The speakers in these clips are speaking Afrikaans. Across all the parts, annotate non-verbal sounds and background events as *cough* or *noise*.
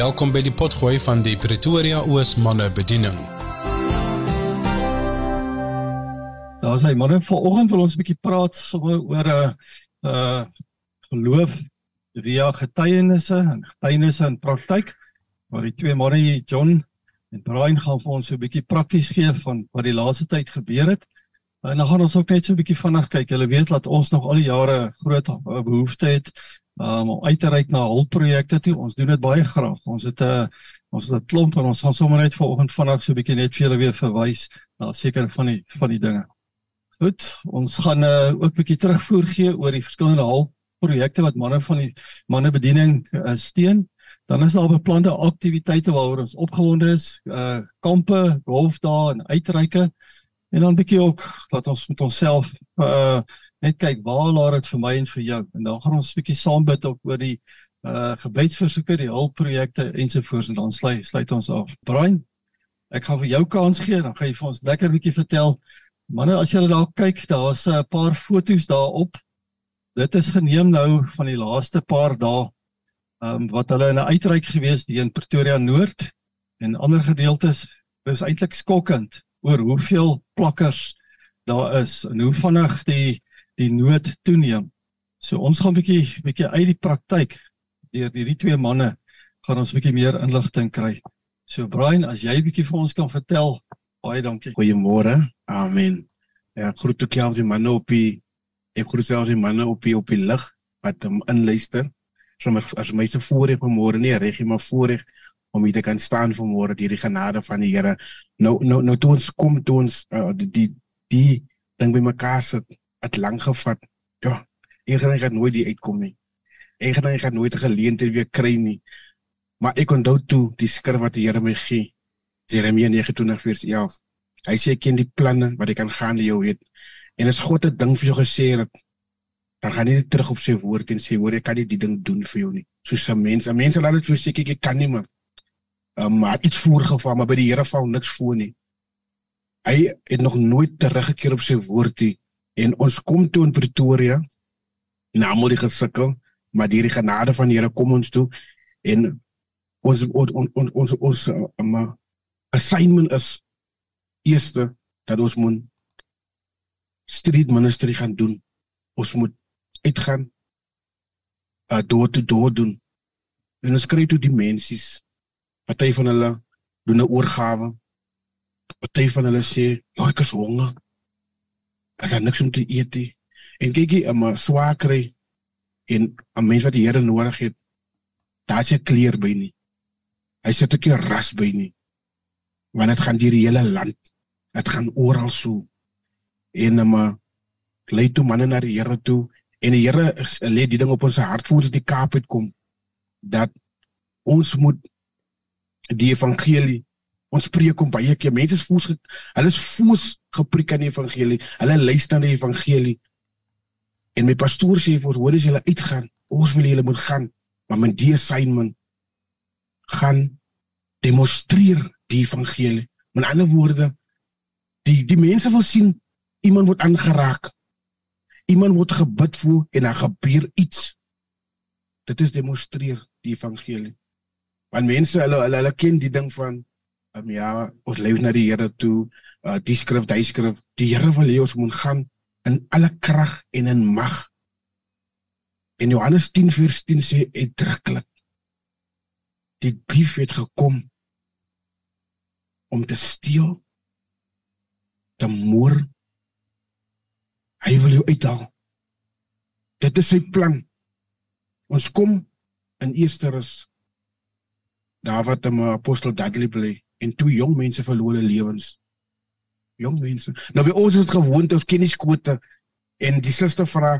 Welkom by die potgooi van die Pretoria Oos manne bediening. Daar is hy manne vanoggend wil ons 'n bietjie praat sommer oor 'n uh, uh geloof via getuienisse en getuienisse in praktyk. Maar die twee manne hier John en Brian gaan vir ons so 'n bietjie prakties gee van wat die laaste tyd gebeur het. En dan gaan ons ook net so 'n bietjie vinnig kyk. Julle weet dat ons nog al die jare groot behoefte het um, om uit te reik na hulpprojekte toe. Ons doen dit baie graag. Ons het 'n uh, ons het 'n klomp en ons gaan sommer net vanoggend vinnig so 'n bietjie net vir julle weer verwys na sekere van die van die dinge. Goed, ons gaan uh, ook 'n bietjie terugvoer gee oor die verskillende hulpprojekte wat manne van die manne bediening uh, steun. Dan is daar beplande aktiwiteite waaroor ons opgewonde is, uh kampe, golfdae en uitreike. En dan bietjie ook dat ons met onsself uh net kyk waar laat dit vir my en vir jou. En dan gaan ons 'n bietjie saam bid ook oor die uh gebedsversoeke, die hulpprojekte ensovoorts en dan sluit sluit ons af. Brian, ek gaan vir jou kans gee, dan gaan jy vir ons lekker bietjie vertel. Manne, as julle daar kyk, daar's 'n paar foto's daarop. Dit is geneem nou van die laaste paar dae. Ehm um, wat hulle in 'n uitreik gewees die in Pretoria Noord en ander gedeeltes. Dit is eintlik skokkend oor hoeveel plakkers daar is en hoe vinnig die die nood toeneem. So ons gaan bietjie bietjie uit die praktyk deur hierdie twee manne gaan ons bietjie meer inligting kry. So Brian, as jy bietjie vir ons kan vertel, baie dankie. Goeiemôre. Amen. Ja, groet ook al die manne op die ek groet al die manne op die op die lig wat hom inluister. Sommige as my se voorreg vanmôre nie reg, maar voorreg om hier te kan staan vanmôre deur die genade van die Here. Nou nou nou toe ons kom toe ons uh, die die die ding by mekaar sit het lank gevat. Ja, ek gaan nooit die uitkom nie. Ek gaan ek nooit 'n geleentheid weer kry nie. Maar ek onthou toe die skrif wat die Here my gee. Jeremia 29 vers 11. Hy sê ek ken die planne wat ek kan gaan jy weet. En as God 'n ding vir jou gesê het, dan gaan hy nie terug op sy woord en sê hoor ek kan nie die ding doen vir jou nie. Soos 'n mens, 'n mens laat dit vir seker ek kan nie maar. Um, maar iets voorgeval, maar by die Here val niks voor nie. Hy het nog nooit teruggekeer op sy woord nie en ons kom toe in Pretoria. Na almal die gesukkel maar deur die genade van die Here kom ons toe. En ons ons ons ons ons um, assignment is eerste dat ons moet street ministry gaan doen. Ons moet uitgaan uh, door te door doen. En ons kry toe die mensies party van hulle doen 'n oorgawe. Party van hulle sê ek is honger as hy niks om te eet nie. En kyk jy, maar swaar kry en 'n mens wat die Here nodig het, daar se kleer by nie. Hy sit 'n keer ras by nie. Want dit gaan deur die hele land. Dit gaan oral so. En maar lei toe manne na die Here toe en die Here lê die ding op ons hart voor ons die Kaap uitkom dat ons moet die evangelie Ons preek om baie keer mense is voels hulle is voels gepreek aan die evangelie. Hulle luister na die evangelie. En my pastoor sê vir ons, hoor as julle uitgaan, ons wil julle moet gaan, maar met die assignment gaan demonstreer die evangelie. Met ander woorde, die die mense wil sien iemand word aangeraak. Iemand word gebid vir en dan gebeur iets. Dit is demonstreer die evangelie. Want mense hulle hulle, hulle ken die ding van um, ja, ons leef na die Here toe. Uh, die skrif, die skrif, die Here wil hê ons moet gaan in alle krag en in mag. In Johannes 10 vers 10 sê uitdruklik die dief het gekom om te steel te moer hy wil jou uithaal. Dit is sy plan. Ons kom in eersteres daar wat 'n apostel Dudley bly en twee jong mense verloor hulle lewens. Jong mense. Nou by ons is dit gewoond ons ken nie skote en die suster vra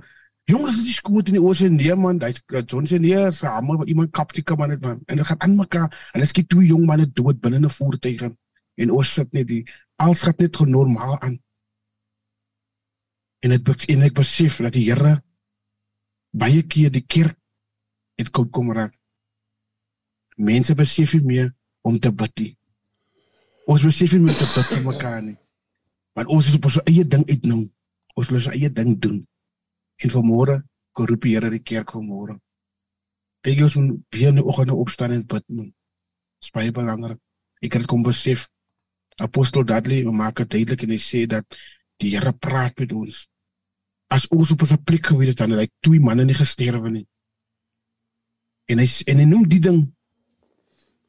Jongens, dis skoot in die oseaan nee man, hy's John se nee, sy hamer iemand kap die man net man. En dit gaan aan mekaar. Hulle skiet twee jong manne dood binne 'n voertuig en ons sit net die alles gaan net normaal aan. En dit en ek besef dat die Here baie keer die kerk het kom kom raak. Mense besef nie meer om te bid nie. Ons besef nie met dit vir mekaar nie. Want ons is op ons eie ding uit nou. Ons wil ons eie ding doen. En vanmôre kom roep die Here die kerk vanmôre. Kyk ons moet weer in die oggende opstaan en bid. Man. baie belangrik. Ek het kom besef Apostel Dudley maak dit duidelik en hy sê dat die Here praat met ons. As ons op 'n plek gewees het dan het hy twee manne nie gesterwe nie. En hy en hy noem die ding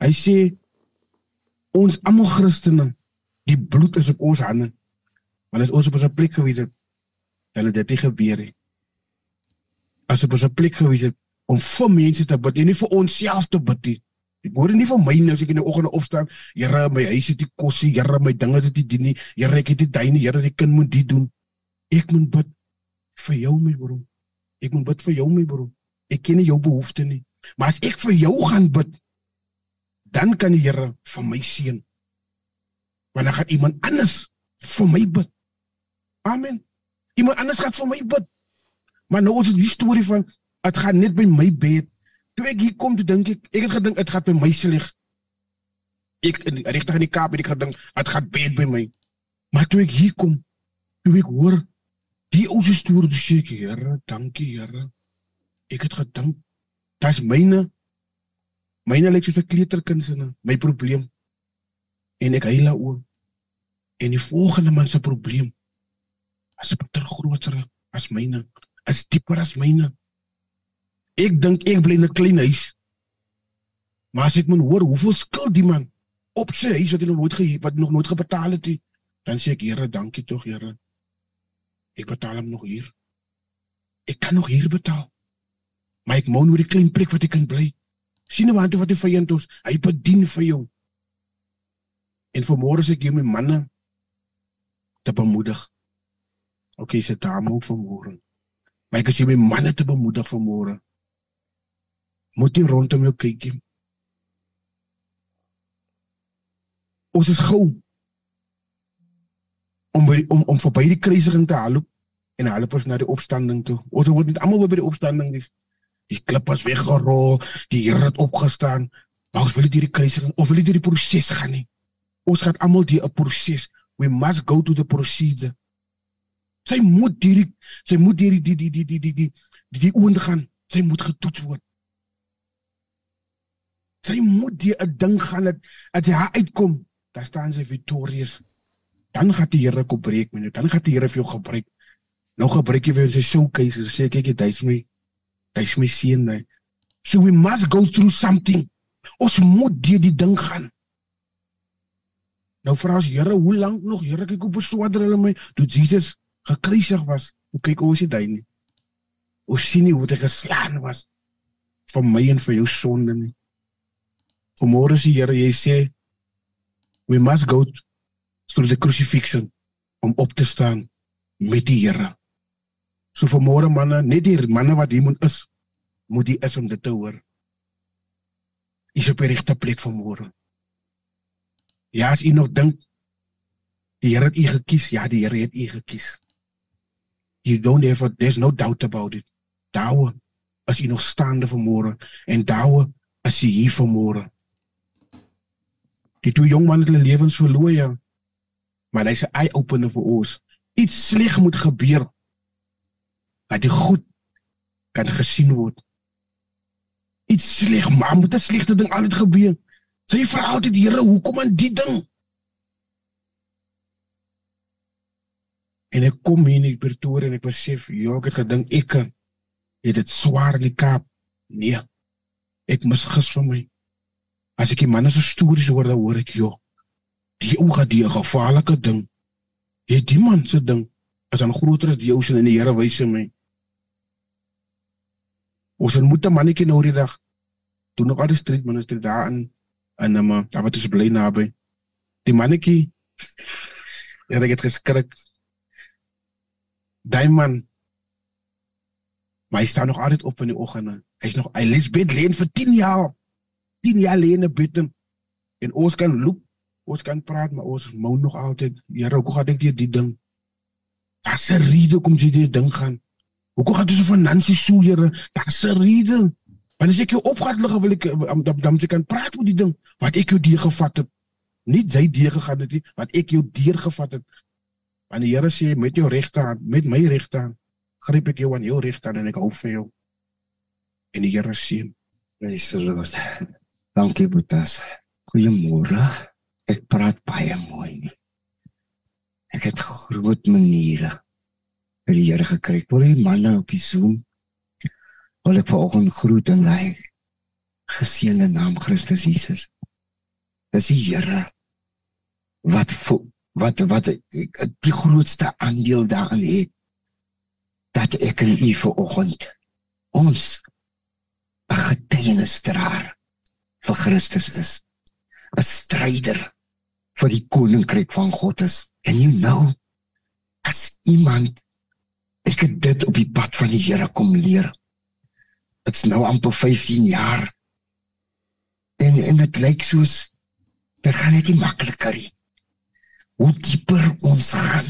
hy sê ons almal Christene die bloed is op ons hande. Want as ons op 'n plek gewees het dan het dit nie gebeur nie. As op 'n plek gewees het om vir mense te bid, nie vir onsself te bid nie. Ek hoor nie van my nou as ek in die oggend opstaan, Here, my huis het nie kos nie, Here, my dinge is dit nie dien nie, Here, ek het nie duine, Here, die kind moet dit doen. Ek moet bid vir jou my broer. Ek moet bid vir jou my broer. Ek ken nie jou behoeftes nie. Maar as ek vir jou gaan bid, dan kan die Here vir my seën. Want dan gaan iemand anders vir my bid. Amen. Iemand anders gaan vir my bid. Maar nou is dit die storie van dit gaan net by my bed Toe ek hier kom, toe dink ek, ek het gedink dit gaan by my se lig. Ek in regtig in die Kaap het ek gedink dit gaan bed by my. Maar toe ek hier kom, toe ek hoor die ou se storie, toe sê ek, Here, dankie Here. Ek het gedink dis myne myne lyk soos 'n kleuterkind se my probleem. En ek huil oor. En die volgende man se probleem is baie groter as myne. Is dieper as myne. Ek dink ek bly in 'n klein huis. Maar as ek moet hoor hoeveel skuld die man op sy huis wat hy nog nooit ge wat nog nooit gebetaal het dan sê ek Here, dankie tog Here. Ek betaal hom nog hier. Ek kan nog hier betaal. Maar ek moet oor die klein plek wat ek kan bly. Sien nou wat wat hy vyand ons, hy bedien vir jou. En vanmôre sê ek jou my manne te bemoedig. OK, sê daar moet vanmôre. Maar ek sê my manne te bemoedig vanmôre moet jy rondom jou kyk. Ons is gou om by, om om verby die kruisiging te haloop en haloop ons na die opstanding toe. Ons word net almal by die opstanding dis die klip was weggerol, die Here het opgestaan. Maar ons wil nie hierdie kruisiging of wil nie hierdie proses gaan nie. Ons gaan almal deur 'n proses. We must go to the procedure. Sy moet hierdie sy moet hierdie die die die die die die die, die oond gaan. Sy moet getoets word. Sy moet deur 'n ding gaan dat as hy uitkom, dan staan sy victorious. Dan gaan die Here kom breek, meneer. Dan gaan die Here vir jou gebruik. Nou gebruik jy vir sy showcase en sê kyk jy duis my hy's my seun my. So we must go through something. Ons moet die die ding gaan. Nou vra as Here, hoe lank nog? Here, kyk hoe beswaarder hulle my toe Jesus gekruisig was. Hoe kyk ons dit hy nie? Ons sien nie hoe dit geslaan was vir my en vir jou sonde nie. Vanmôre sê Here, jy sê we must go through the crucifixion om op te staan met die Here. So vanmôre manne, net die manne wat hier moet is, moet die is om dit te hoor. Is op die regte plek vanmôre. Ja, as u nog dink die Here het u gekies, ja, die Here het u gekies. You don't have there's no doubt about it. Dawe as u nog staande vanmôre en dawe as u hier vanmôre. Die twee jong manne hulle lewens verloor ja. Maar hy's 'n eye opener vir ons. Iets sleg moet gebeur. Dat die goed kan gesien word. Iets sleg, maar moet 'n slegte ding altyd gebeur. Sy vra altyd die Here, hoekom aan die ding? En ek kom hier in Pretoria en ek besef, ja, ek het gedink ek het dit swaar in die Kaap. Nee. Ek mis gis vir my. As ek die manne se stories hoor, dan hoor ek joh. Die ou gaan die gevaarlike ding. Het die man se ding is dan groter as jou sin in die Here wys my. Ons moet 'n mannetjie nou die dag doen nog al die street minister daar in dan maar daar wat is bly naby. Die mannetjie ja, ek het geskrik. Daai man Maar hy staan nog altyd op in die oggende. Hy's nog Elizabeth Lane vir 10 jaar. 10 jaar lene bidden en ons kan loop, ons kan praat, maar ons mou nog altyd, Here, hoe gaan dit die ding? Daar's 'n rede kom jy die ding gaan. Hoekom gaan jy so finansies so, Here? Daar's 'n rede. Want as ek jou opgaan lig wil ek dan dan jy kan praat oor die ding wat ek jou deur gevat het. Nie jy deur gegaan het nie, wat ek jou deur gevat het. Want die Here sê met jou regte hand, met my regte hand, gryp ek jou aan jou regte hand en ek hou vir jou. En die Here sê, Praise the Lord. Dankie Boetas. Goeiemôre. Ek praat baie mooi nie. Ek het groot maniere vir die Here gekry. Wil die manne op die Zoom wil ek vanoggend groet in hy geseënde naam Christus Jesus. Dis die Here wat wat wat die grootste aandeel daarin het dat ek in u vanoggend ons 'n getuienisdraer vir Christus is. 'n Stryder vir die koninkryk van God is. En you know as iemand ek het dit op die pad van die Here kom leer. Dit's nou amper 15 jaar. En en dit lyk soos dit gaan net nie makliker nie. Hoe dieper ons gaan,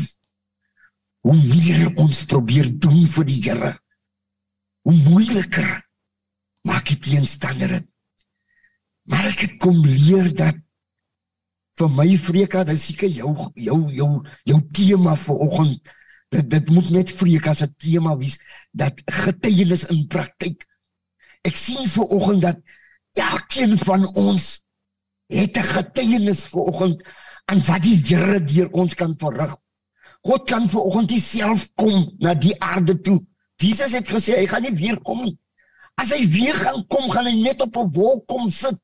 hoe meer ons probeer doen vir die Here, hoe moeiliker maak dit teenstandere. Maar ek het kom leer dat vir my Freka, dit seker jou jou jou jou tema vir oggend. Dit dit moet net Freka se tema wees dat getuienis in praktyk. Ek sien vir oggend dat elkeen van ons het 'n getuienis vir oggend aan wat die Here deur ons kan verrig. God kan vir oggend self kom na die aarde toe. Jesus het gesê hy gaan nie weer kom nie. As hy weer gaan kom, gaan hy net op 'n wolk kom sit.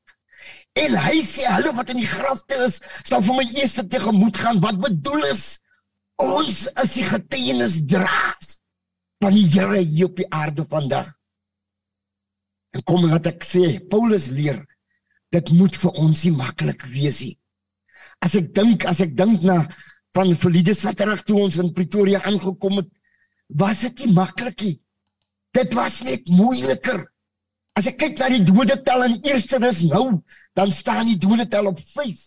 En hy sê hulle wat in die grafte is, sal vir my eers tegemoet gaan. Wat bedoel is ons is die getuienis draas van die Here hier op die aarde vandag. En kom wat ek sê, Paulus leer dit moet vir ons nie maklik wees nie. As ek dink, as ek dink na van verlede Saterdag toe ons in Pretoria aangekom het, was dit nie maklik nie. Dit was net moeiliker. As ek kyk na die dodetal in eerste dis nou, dan staan die dodetal op 5.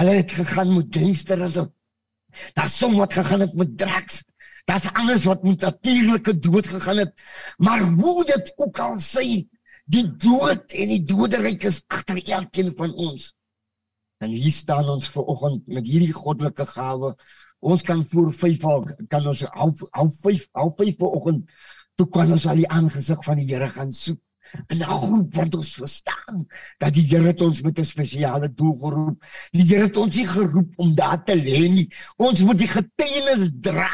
Hulle het gegaan met gangsterisme. Daar's som wat gegaan het met drugs. Daar's alles wat met natuurlike dood gegaan het. Maar hoe dit ook al sê, die dood en die doderyk is agter elkeen van ons. En hier staan ons ver oggend met hierdie goddelike gawe Ons kan voor 5 al kan ons half half 5 half 5 vanoggend toe kan ons al die aangesig van die Here gaan soek. En 'n groep wat ons verstaan dat die Here ons met 'n spesiale doel geroep. Die Here het ons nie geroep om daar te lê nie. Ons moet die getuienis dra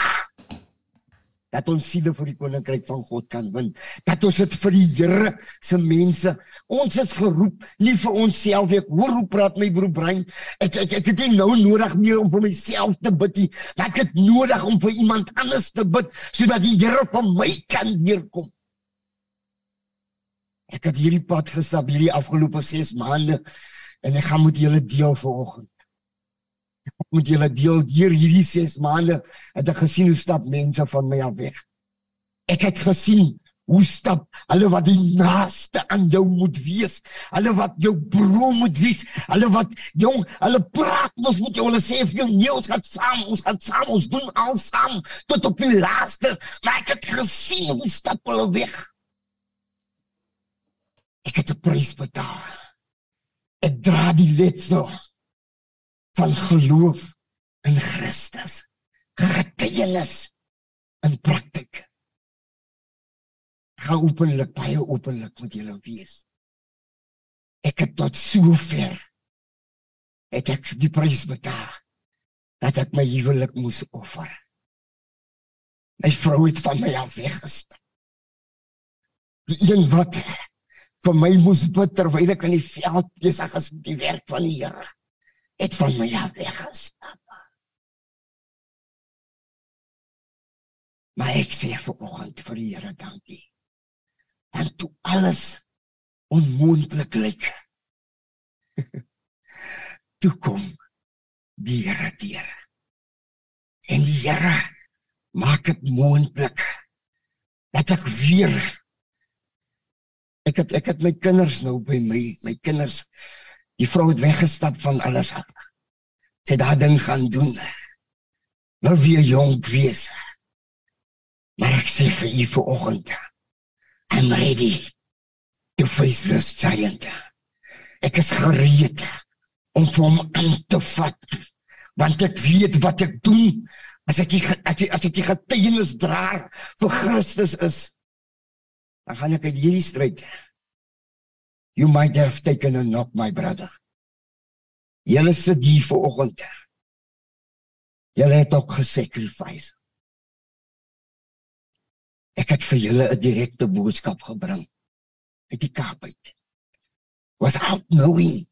dat ons siele vir die koninkryk van God kan win. Dat ons dit vir die Here se mense. Ons is geroep nie vir onsself ek hoor hoe praat my broer Brein. Ek ek ek het nie nou nodig meer om vir myself te bid nie. Ek het nodig om vir iemand anders te bid sodat die Here van my kan weerkom. Ek het hierdie pad gestap hierdie afgelope 6 maande en ek gaan met julle deel vanoggend moet julle deel hier hierdie 6 maande het ek gesien hoe stap mense van my af weg. Ek het gesien hoe stap hulle wat die naaste aan jou moet wees, hulle wat jou broer moet wees, hulle wat jong, hulle praat mos moet jy hulle sê vir jou nee, ons gaan saam, ons gaan saam, ons doen al saam tot op die laaste, maar ek het gesien hoe stap hulle weg. Ek het 'n prys betaal. Ek dra die letsel van geloof in Christus. Getuienis in praktyk. Gaan openlik baie openlik met julle wees. Ek het tot sover het ek die prys betaal dat ek my huwelik moes offer. My vrou het van my af weggestap. Die een wat vir my moes bid terwyl ek in die veld besig is met die werk van die Here het van my af weggestap. Maar ek sê vir oggend vir die Here dankie. Want toe alles onmoontlik lyk. *laughs* toe kom die Here deur. En die Here maak dit moontlik dat ek weer ek het ek het my kinders nou by my my kinders Die vrou het weggestap van alles af. Sy het daai ding gaan doen. Nou weer jonk wees. Maar ek sê vir u vir oggend. I'm ready to face this giant. Ek is gereed om vir hom aan te vat. Want ek weet wat ek doen as ek die, as ek as ek die getuienis dra vir Christus is. Dan gaan ek uit hierdie stryd You might have taken a knock my brother. Julle sit hier vanoggend. Julle het ook gesacrifice. Ek het vir julle 'n direkte boodskap gebring uit die Kaap uit. Without knowing.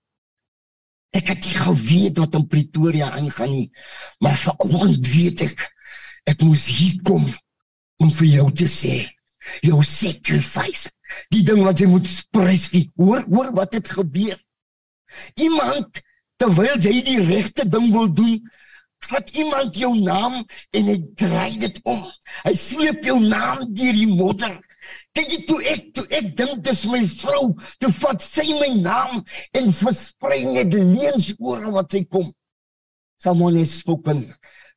Ek het nie geweet wat in Pretoria aangaan nie, maar vanoggend weet ek ek moes hier kom om vir jou te sê jou sacrifice. Die ding wat jy moet prys hoor hoor wat het gebeur. Iemand terwyl jy die regte ding wil doen vat iemand jou naam en hy draai dit om. Hy sleep jou naam deur die modder. Kyk jy toe ek toe ek dink dis my vrou toe vat sy my naam en versprei net leuns oor wat sy kom. Someone has spoken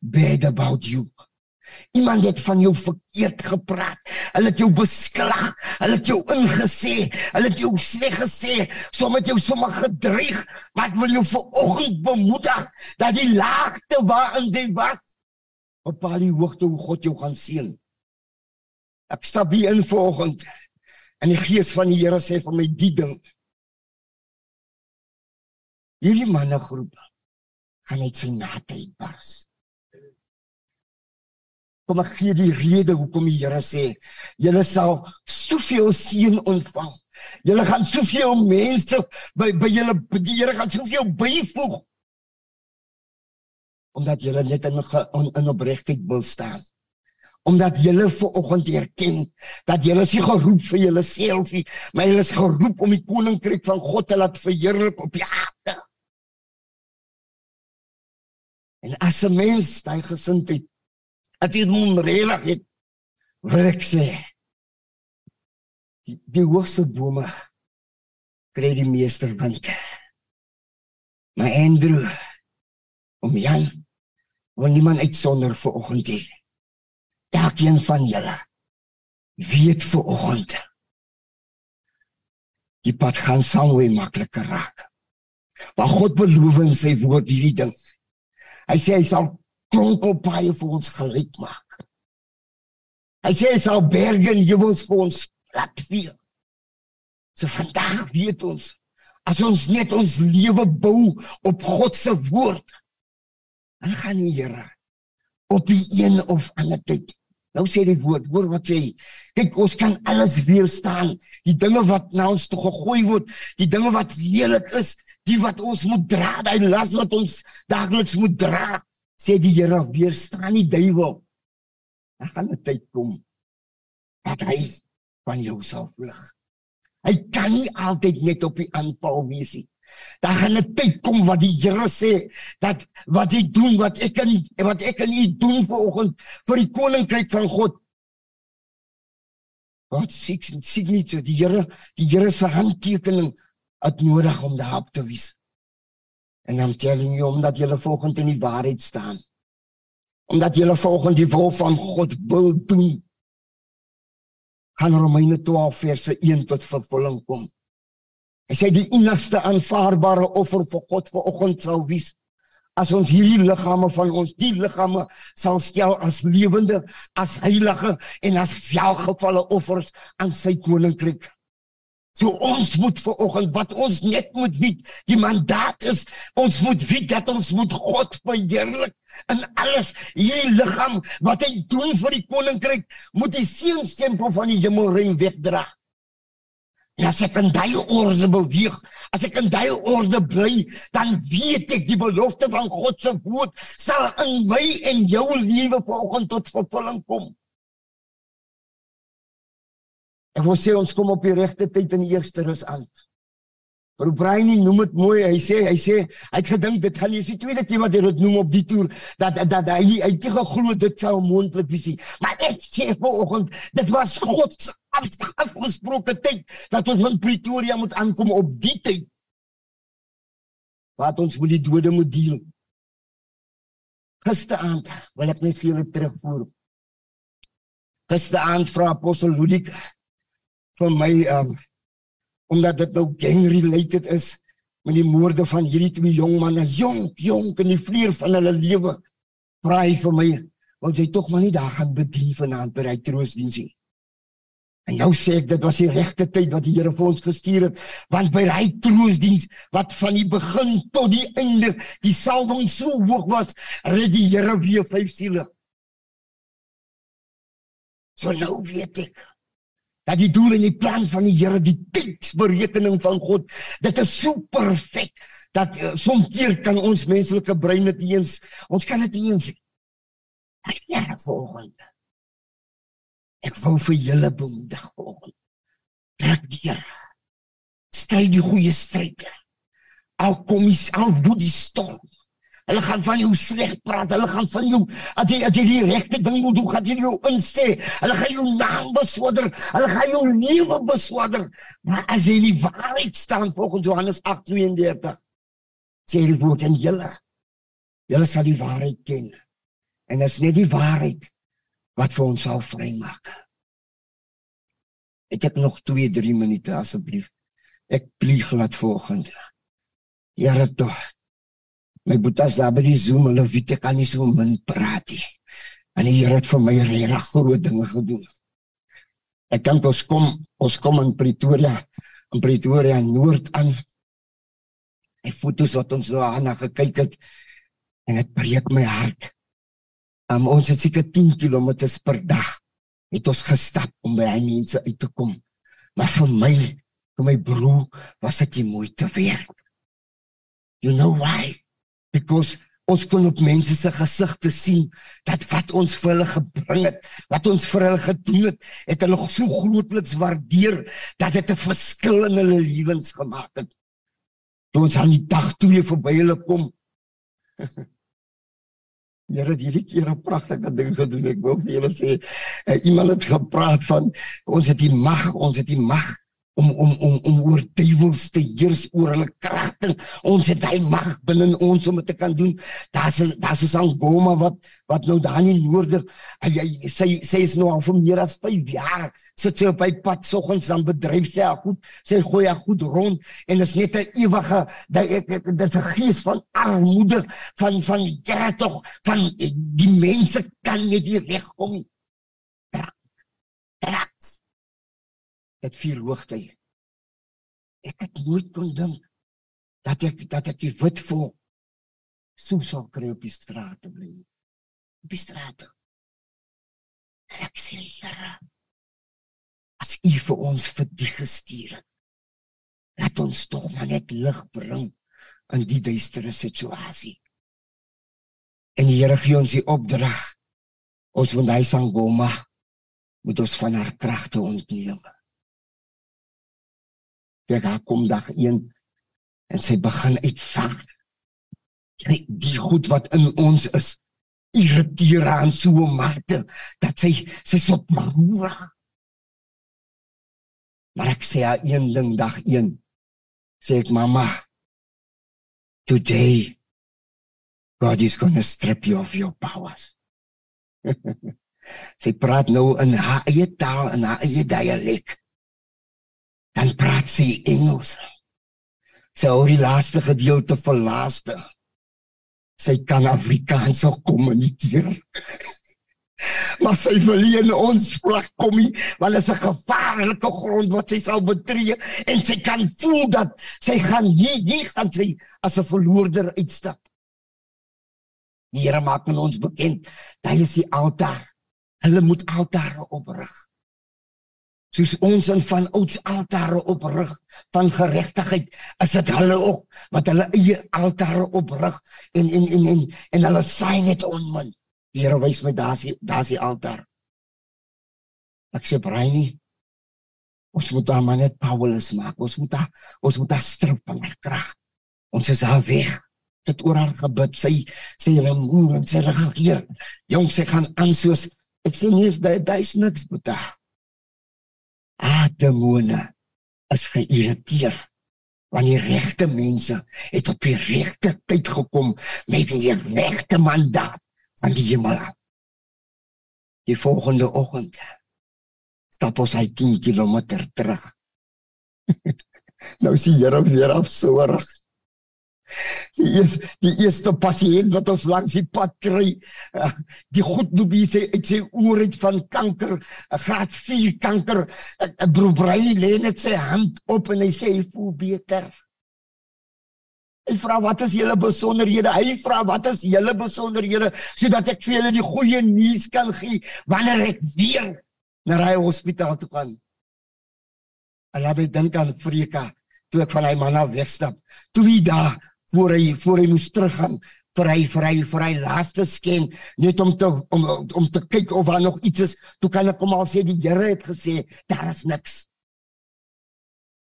bad about you Iemand het van jou verkeerd gepraat. Hulle het jou besklag. Hulle het jou ingesê. Hulle het jou sleg gesê. Sommige het jou sommer gedreig. Ek wil jou vanoggend bemoedig dat die laagte waarin jy was op al die hoogte hoe God jou gaan sien. Ek stap hier in vanoggend en die gees van die Here sê vir my die ding. Hierdie manne groep gaan net sy naatheid bars kom ek gee die rede hoekom die Here sê julle sal soveel seën ontvang. Julle gaan soveel mense by by julle die Here gaan soveel byvoeg omdat julle net in in, in opregtheid wil staan. Omdat julle ver oggend erken dat julle is geroep vir julle selfie, maar julle is geroep om die koninkryk van God te laat verheerlik op die aarde. En as 'n mens daai gesindheid as jy hom regtig het wil ek sê die, die hoogste bome kry die meester wind maar Andrew om Jan wil niemand uitsonder vir oggend hier elkeen van julle weet vir oggend die pad gaan somewhere makliker raak. Want God beloof in sy woord hierdie ding. Hy sê hy sal kronkelpaaie vir ons gelyk maak. Hy sê hy sal berge en heuwels vir ons plat vee. So vandag weet ons as ons net ons lewe bou op God se woord, dan gaan die Here op die een of ander tyd Nou sê die woord, hoor wat sê. Kyk, ons kan alles weerstaan. Die dinge wat na ons toe gegooi word, die dinge wat lelik is, die wat ons moet dra, daai las wat ons daagliks moet dra sê die Here weer staan die duiwel. Dan gaan 'n tyd kom dat hy van jou sal vlug. Hy kan nie altyd net op die aanval wees nie. Daar gaan 'n tyd kom wat die Here sê dat wat hy doen wat ek kan wat ek kan nie doen vanoggend vir die koninkryk van God. God sien sien nie die Here die Here se handtekening het nodig om daarop te wees. En I'm telling you omdat jy volgens in die waarheid staan. Omdat jy volgens die wil van God wil doen. Gaan Romeine 12 verse 1 tot vervulling kom. Hy sê die enigste aanvaarbare offer vir God vir oggend sal wees as ons hierdie liggame van ons die liggame sal stel as lewende as heilige en as welgevalle offers aan sy koninkryk. So ons moet ver oggend wat ons net moet weet, die mandaat is ons moet weet dat ons moet God verheerlik in alles. Hierdie liggaam wat hy doen vir die koninkryk, moet die seënstempel van die hemelring wegdra. En as ek in daai orde beweeg, as ek in daai orde bly, dan weet ek die belofte van God se woord sal in my en jou lewe vanoggend tot vervulling kom. Ek wil sê ons kom op die regte tyd in die eerste rus aan. Maar Brian noem dit mooi. Hy sê hy sê hy het gedink dit gaan nie die tweede keer wat hy dit noem op die toer dat dat, dat hy hy het geglo dit sou moontlik wees. Maar ek sê vanoggend dit was God se afgesproke tyd dat ons in Pretoria moet aankom op die tyd. Wat ons moet die dode moet deel. Gisteraand wil ek net vir julle terugvoer. Gisteraand vra apostel Ludik vir my um omdat dit nou gang related is met die moorde van hierdie twee jong manne, jong, jong in die vleuer van hulle lewe. Hy vir my, wou jy tog maar nie daar gaan bedien vanaand by hy troosdiensie. En nou sê ek dit was die regte tyd wat die Here vir ons gestuur het, want by hy troosdiens wat van die begin tot die einde die salwing so hoog was, red die Here weer vyf siele. So nou weet ek dat die doel en die plan van die Here, die tydsberekening van God, dit is so perfek dat uh, soms keer kan ons menslike brein dit eens ons kan dit eens. Ja, volgende. Ek wil vir julle bemoedig vanoggend. Trek deur. Stry die goeie stryd. Al kom jy al woed die storm. Hulle gaan van jou sleg praat. Hulle gaan van jou as jy as jy die regte ding moet doen, gaan jy jou insê. Hulle gaan jou naam beswader. Hulle gaan jou lewe beswader. Maar as jy die waarheid staan volgens Johannes 8:32, sê hy word en julle julle sal die waarheid ken. En as net die waarheid wat vir ons sal vrymaak. Het ek nog 2, 3 minute asseblief? Ek plieg laat volgende. Here tog. My boetas daar by die Zoom, hulle weet ek kan nie so min praat nie. En die Here het vir my regtig groot dinge gedoen. Ek kan ons kom, ons kom in Pretoria, in Pretoria Noord aan. Ek foto's wat ons nou aan gekyk het en dit breek my hart. Um, ons het seker 10 km per dag het ons gestap om by hy mense uit te kom. Maar vir my, vir my broer, was dit nie moeite werd. You know why? Because ons kon op mense se gesigte sien dat wat ons vir hulle gebring het, wat ons vir hulle gedoen het, het hulle so grootliks waardeer dat dit 'n verskil in hulle lewens gemaak het. Toe ons aan die dag toe weer verby hulle kom, *laughs* Here het hierdie keer 'n pragtige ding gedoen. Ek wou vir julle sê, uh, iemand het gepraat van ons het die mag, ons het die mag om om om om oor duiwels te heers oor hulle kragte. Ons het hy mag binne ons om dit te kan doen. Daar's daar's so 'n goma wat wat nou daar in noorde hy sê sê is nou al vir meer as 5 jaar sit sy op by pad soggens dan bedryf sy goed. Sy gooi haar goed rond en is net 'n ewige dit is 'n gees van armoede van van ja tog van die mense kan nie regkom nie. Traks dit vier hoogte. Ek het nooit kon dink dat ek dat ek die wit vol so sou kry op die straat te bly. Op die straat. Ek sê Here, as U vir ons vir die gestuur het, laat ons tog maar net lig bring in die duistere situasie. En die Here gee ons die opdrag. Ons moet hy sangoma moet ons van haar kragte ontneem. Kyk, haar kom dag 1 en sy begin uitvaar. Kyk, die goed wat in ons is, irriteer haar so mate dat sy sy so broer. Maar ek sê haar een ding dag 1. Sê ek mamma, today God is going to strip you of your powers. *laughs* sy praat nou in haar eie taal en haar eie dialek dan praat sy Engels. Sy hoor die laaste gedeelte van laaste. Sy kan Afrikaans ook kommunikeer. *laughs* Maar sy wil nie in ons vlak kom nie, want dit is 'n gevaarlike grond wat sy sal betree en sy kan voel dat sy gaan hier hier gaan sy as 'n verloorder uitstap. Die Here maak met ons bekend, daar is die altaar. Hulle moet altare oprig soos ons in van ouds altare oprig van geregtigheid is dit hulle ook wat hulle eie altare oprig en en en en, en hulle saai net onmin die Here wys my daar's daar's die altaar. Ek sê breini ons moet daar maar net Paulus maak. Ons moet daar ons moet daar strip van krag. Ons is al weg. Dit oor haar gebid. Sy sê hulle moer en sy regeer. Jong sy gaan aan soos ek sê nie daar daar's niks betaal demone is geïrriteer want die regte mense het op die regte tyd gekom met die regte mandaat van die hemel. Die volgende oggend stap ons hy 10 km terug. *laughs* nou sien jy ook weer op soor. Die eerste die eerste pasiënt wat ons langs die pad kry, uh, die goed doobie sê uit sy oor uit van kanker, 'n graad 4 kanker. 'n Broer Brei lê net sy hand op en hy sê hy voel beter. Hy vra wat is julle besonderhede? Hy vra wat is julle besonderhede sodat ek vir julle die goeie nuus kan gee wanneer ek weer na hy hospitaal toe gaan. Alabe dink aan Frika toe ek van hy man af wegstap. Toe hy daar voor hy voor hy moes teruggaan vir hy vir hy vir hy laaste sken net om te om om te kyk of daar nog iets is. Toe kan ek hom al sê die Here het gesê daar is niks.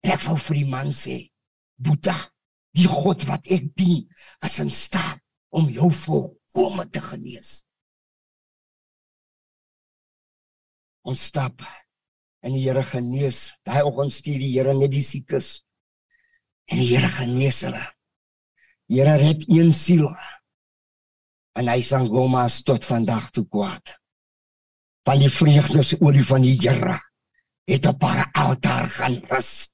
Ek wou vir die man sê, Boeta, die God wat ek dien, is in staat om jou volkome te genees. Ons stap en die Here genees. Daai oggend stuur die Here net die siekes. En die Here genees hulle. Here red een siel. En hy sang goma tot vandag toe kwaad. Van die vreugdes olie van die Here het op haar altaar gaan rus.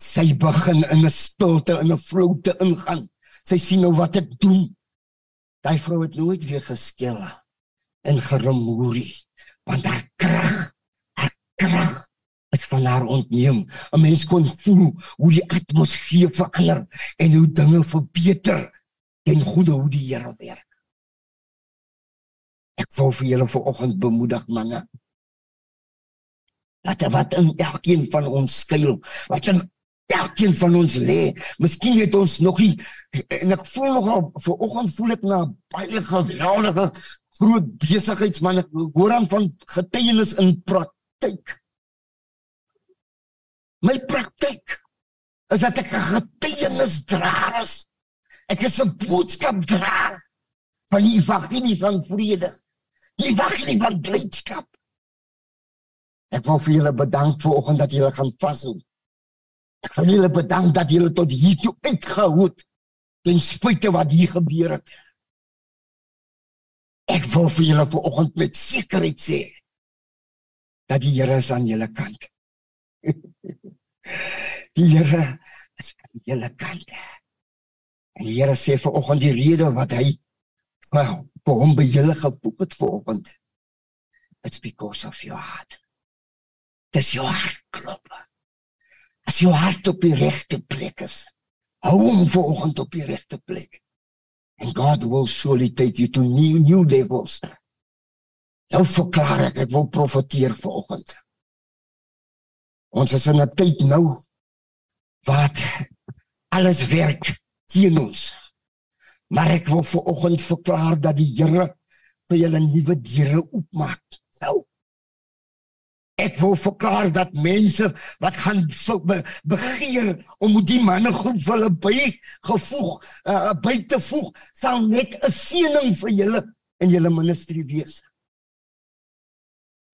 Sy begin in 'n stilte en 'n vloute ingaan. Sy sien nou wat ek doen. Daai vrou het nooit weer geskel en geremoerie want haar krag, haar krag van haar ontneem. 'n Mens kon voel hoe die atmosfeer verander en hoe dinge verbeter ten goeie hoe die Here werk. Ek wil vir julle vanoggend bemoedig manne. Dat wat in elkeen van ons skuil, wat in elkeen van ons lê. Miskien het ons nog nie en ek voel nogal vir oggend voel ek na baie geweldige groot besigheidsman ek hoor aan van getuienis in praktyk. My praktyk is dat ek 'n getuienis dra. Ek is 'n boodskap dra van die evangelie van vrede. Die evangelie van blydskap. Ek wil vir julle bedank vir oggend dat julle gaan vashou. Ek wil julle bedank dat julle tot hier toe uitgehou het ten spyte wat hier gebeur het. Ek wil vir julle vanoggend met sekerheid sê dat die Here is aan julle kant. *laughs* die Here is aan julle kant. En die Here sê vanoggend die rede wat hy vir hom by julle gevoeg het vanoggend. It's because of your heart. Dis jou hart klop. As jou hart op die regte plek is, hou hom vanoggend op die regte plek. And God will surely take you to new new levels. Nou verklaar ek, ek wil profeteer vanoggend. Ons is in 'n tyd nou wat alles werk teen ons. Maar ek wil vanoggend verklaar dat die Here vir julle nuwe deure oopmaak. Nou Ek wil verklaar dat mense wat gaan be, begeer om die manne vir hulle by gevoeg uh, by te voeg sal net 'n seëning vir julle in julle ministry wees.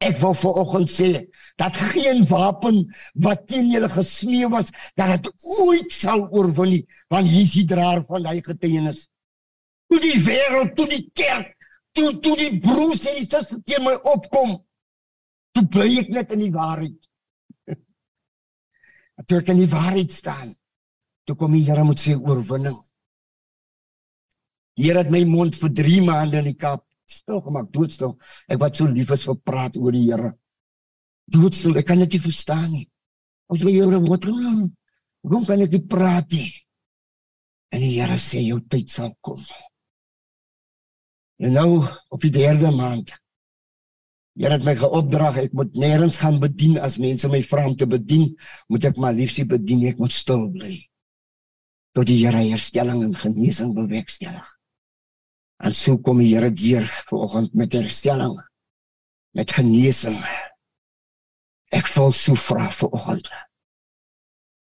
Ek wil vanoggend sê dat geen wapen wat teen julle gesmee was dat dit ooit sal oorwin nie want hier is die draer van hy getuienis. Toe die wêreld, toe die kerk, toe toe die broers en susters teen my opkom toe bly ek net in die waarheid. *laughs* Toe ek in die waarheid staan, toe kom die Here met sy oorwinning. Die Here het my mond vir 3 maande in die kap stil gemaak, doodstil. Ek wat so lief is vir praat oor die Here. Doodstil, ek kan dit nie verstaan nie. Ons wil Here wat doen? Hoe kan ek praat nie? En die Here sê jou tyd sal kom. En nou op die derde maand Jy het my geopdrag ek moet nêrens gaan bedien as mense my vra om te bedien, moet ek maar liefsie bedien, ek moet stil bly. Tot die Here herstelling en genesing bewerkstellig. En so kom die Here deur vanoggend met herstelling, met genesing. Ek voel so vra vanoggend.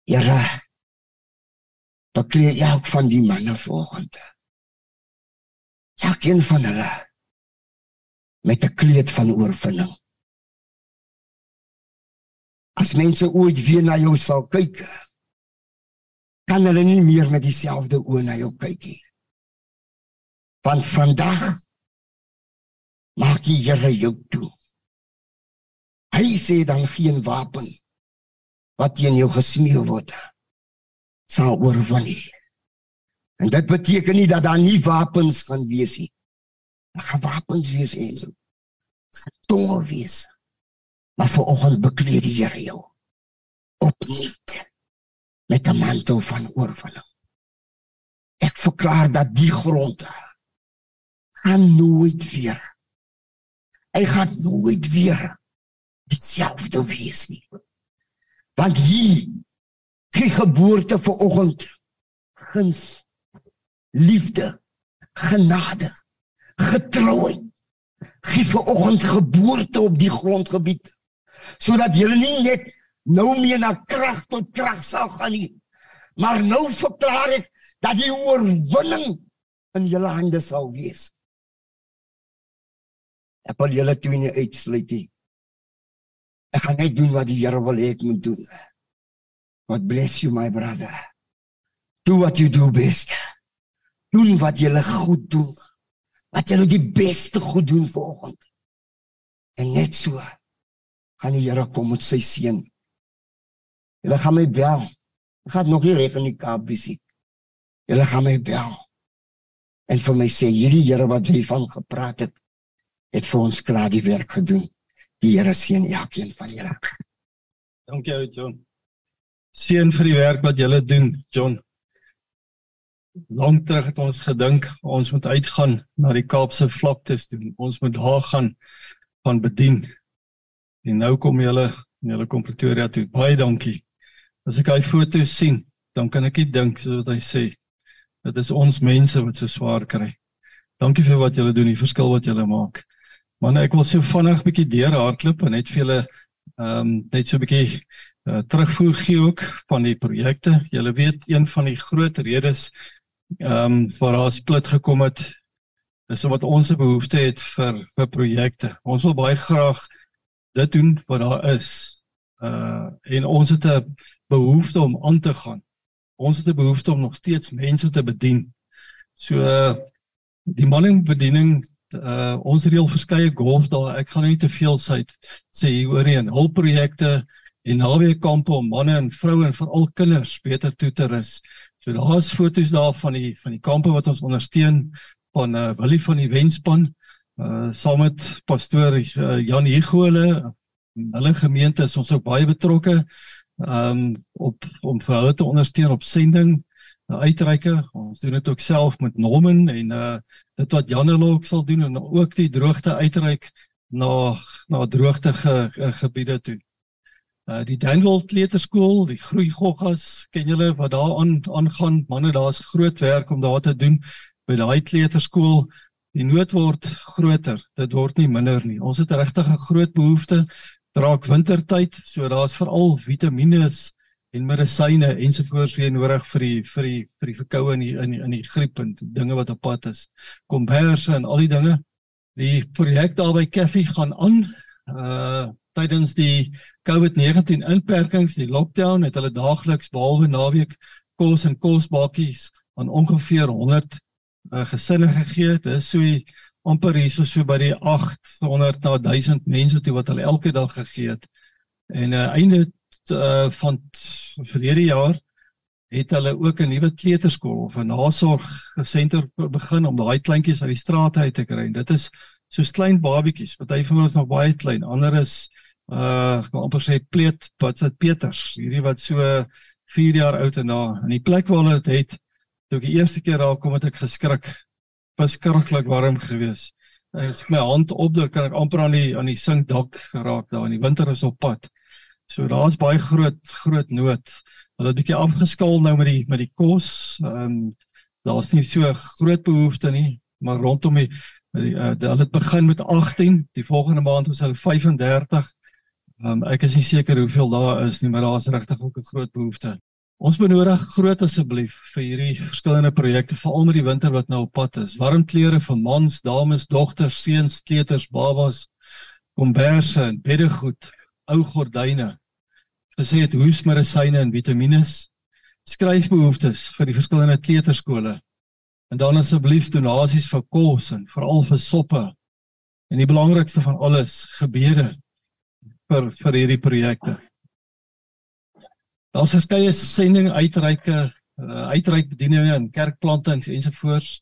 Here, bekleed elk van die manne vanoggend. Elkeen van hulle met 'n kleed van oorwinning. As mense ooit weer na jou sal kyk, kan hulle nie meer met dieselfde oë na jou kyk nie. Van vandag maak die Here jou toe. Hy sê dan geen wapen wat teen jou gesmee word sal oorwin nie. En dit beteken nie dat daar nie wapens gaan wees nie. Daar gaan wapens wees en tonge wees. Maar vir oggend bekleed die Here jou opnuut met 'n mantel van oorwinning. Ek verklaar dat die grond gaan nooit weer. Hy gaan nooit weer dieselfde wees nie. Want hier gee geboorte vir oggend guns, liefde, genade, getrouheid. Gee vir oggend geboorte op die grondgebied sodat jy nie net nou meer na krag tot krag sal gaan nie. Maar nou verklaar ek dat die oorwinning in julle hande sal wees. Ek wil julle twee nie uitsluit nie. Ek gaan net doen wat die Here wil hê ek moet doen. God bless you my brother. Do what you do best. Doen wat jy goed doen. Wat jy die beste goed doen vanoggend. En net so gaan die Here kom met sy seën. Hulle gaan my bel. Ek gaan nog nie reg in die Kaap besiek. Hulle gaan my bel. En vir my sê hierdie Here wat jy van gepraat het, het vir ons klaar die werk gedoen. Die Here seën elkeen van julle. Dankie ou John. Seën vir die werk wat julle doen, John. Lank terug het ons gedink ons moet uitgaan na die Kaapse vlaktes doen. Ons moet daar gaan van bedien. En nou kom julle julle kom Pretoria toe. Baie dankie. As ek hy foto's sien, dan kan ek net dink soos wat hy sê. Dit is ons mense wat so swaar kry. Dankie vir wat julle doen, die verskil wat julle maak. Man, ek wil so vinnig bietjie deur hardloop en net vir julle ehm um, net so bietjie uh, terugvoer gee ook van die projekte. Julle weet een van die groot redes ehm um, waar daar split gekom het is omdat ons 'n behoefte het vir vir projekte. Ons wil baie graag dit doen wat daar is. Uh en ons het 'n behoefte om aan te gaan. Ons het 'n behoefte om nog steeds mense te bedien. So uh, die manningbediening uh ons reël verskeie golf daar ek gaan nie te veel sê sê hier oor nie hulpprojekte en naweekkampe om manne en vroue en veral kinders beter toe te rus. So daar's foto's daar van die van die kampe wat ons ondersteun van uh Willie van die Wenspan uh saam met pastoor uh, Jan Higole hulle gemeente is ons ook baie betrokke um op om vir hulle te ondersteun op sending uitreike. Ons doen dit ook self met Norman en uh dit wat Janelok sal doen en ook die droogte uitreik na na droogte ge, ge, gebiede toe. Uh die Danwil Kleuterskool, die Groei Goggas, ken julle wat daar aan aangaan? Manne, daar's groot werk om daar te doen by daai kleuterskool. Die nood word groter. Dit word nie minder nie. Ons het regtig 'n groot behoefte draak wintertyd, so daar's veral vitamiene en medisyne ensovoorts weer nodig vir die vir die vir die verkoue in die in die, die griep en dinge wat op pad is. Komberse en al die dinge. Die projek daar by Cafe gaan aan. Uh tydens die COVID-19 inperkings, die lockdown het hulle daagliks behalwe naweek kos en kosbakkies aan ongeveer 100 uh, gesinne gegee. Dit is so amper hier so, so by die 800 na 1000 mense toe wat hulle elke dag gegee het. En uh einde uh, van verlede jaar het hulle ook 'n nuwe kleuterskool of 'n nasorgsenter begin om daai kleintjies uit die straat uit te kry. Dit is soos klein babietjies, party van hulle is nog baie klein, ander is uh ek wil amper sê pleet wat se Peters, hierdie wat so 4 jaar oud en na in die plek waar hulle dit het, toe ek die eerste keer daar kom het ek geskrik. Was skrikkelik warm geweest. As ek my hand opdruk kan ek amper aan die aan die sinkdak geraak daar in die winter is op pad. So daar's baie groot groot nood. Hulle het bietjie afgeskaal nou met die met die kos. Ehm um, daar's nie so groot behoefte nie, maar rondom die die uh, hulle het begin met 18, die volgende maand is hulle 35. Ehm um, ek is nie seker hoeveel daar is nie, maar daar's regtig ook 'n groot behoefte. Ons benodig groot asseblief vir hierdie verskillende projekte veral met die winter wat nou op pad is. Warm klere vir mans, dames, dogters, seuns, kleuters, babas, komberse en beddegoed ou gordyne. Gesê het hoesmedisyne en vitamiene, skryfbehoeftes vir die verskillende kleuterskole. En dan asseblief donasies vir kos en veral vir soppe. En die belangrikste van alles, gebede vir vir hierdie projekte. Daar's verskeie sending uitreike uh, uitreikbedieninge en kerkplantings ensovoorts.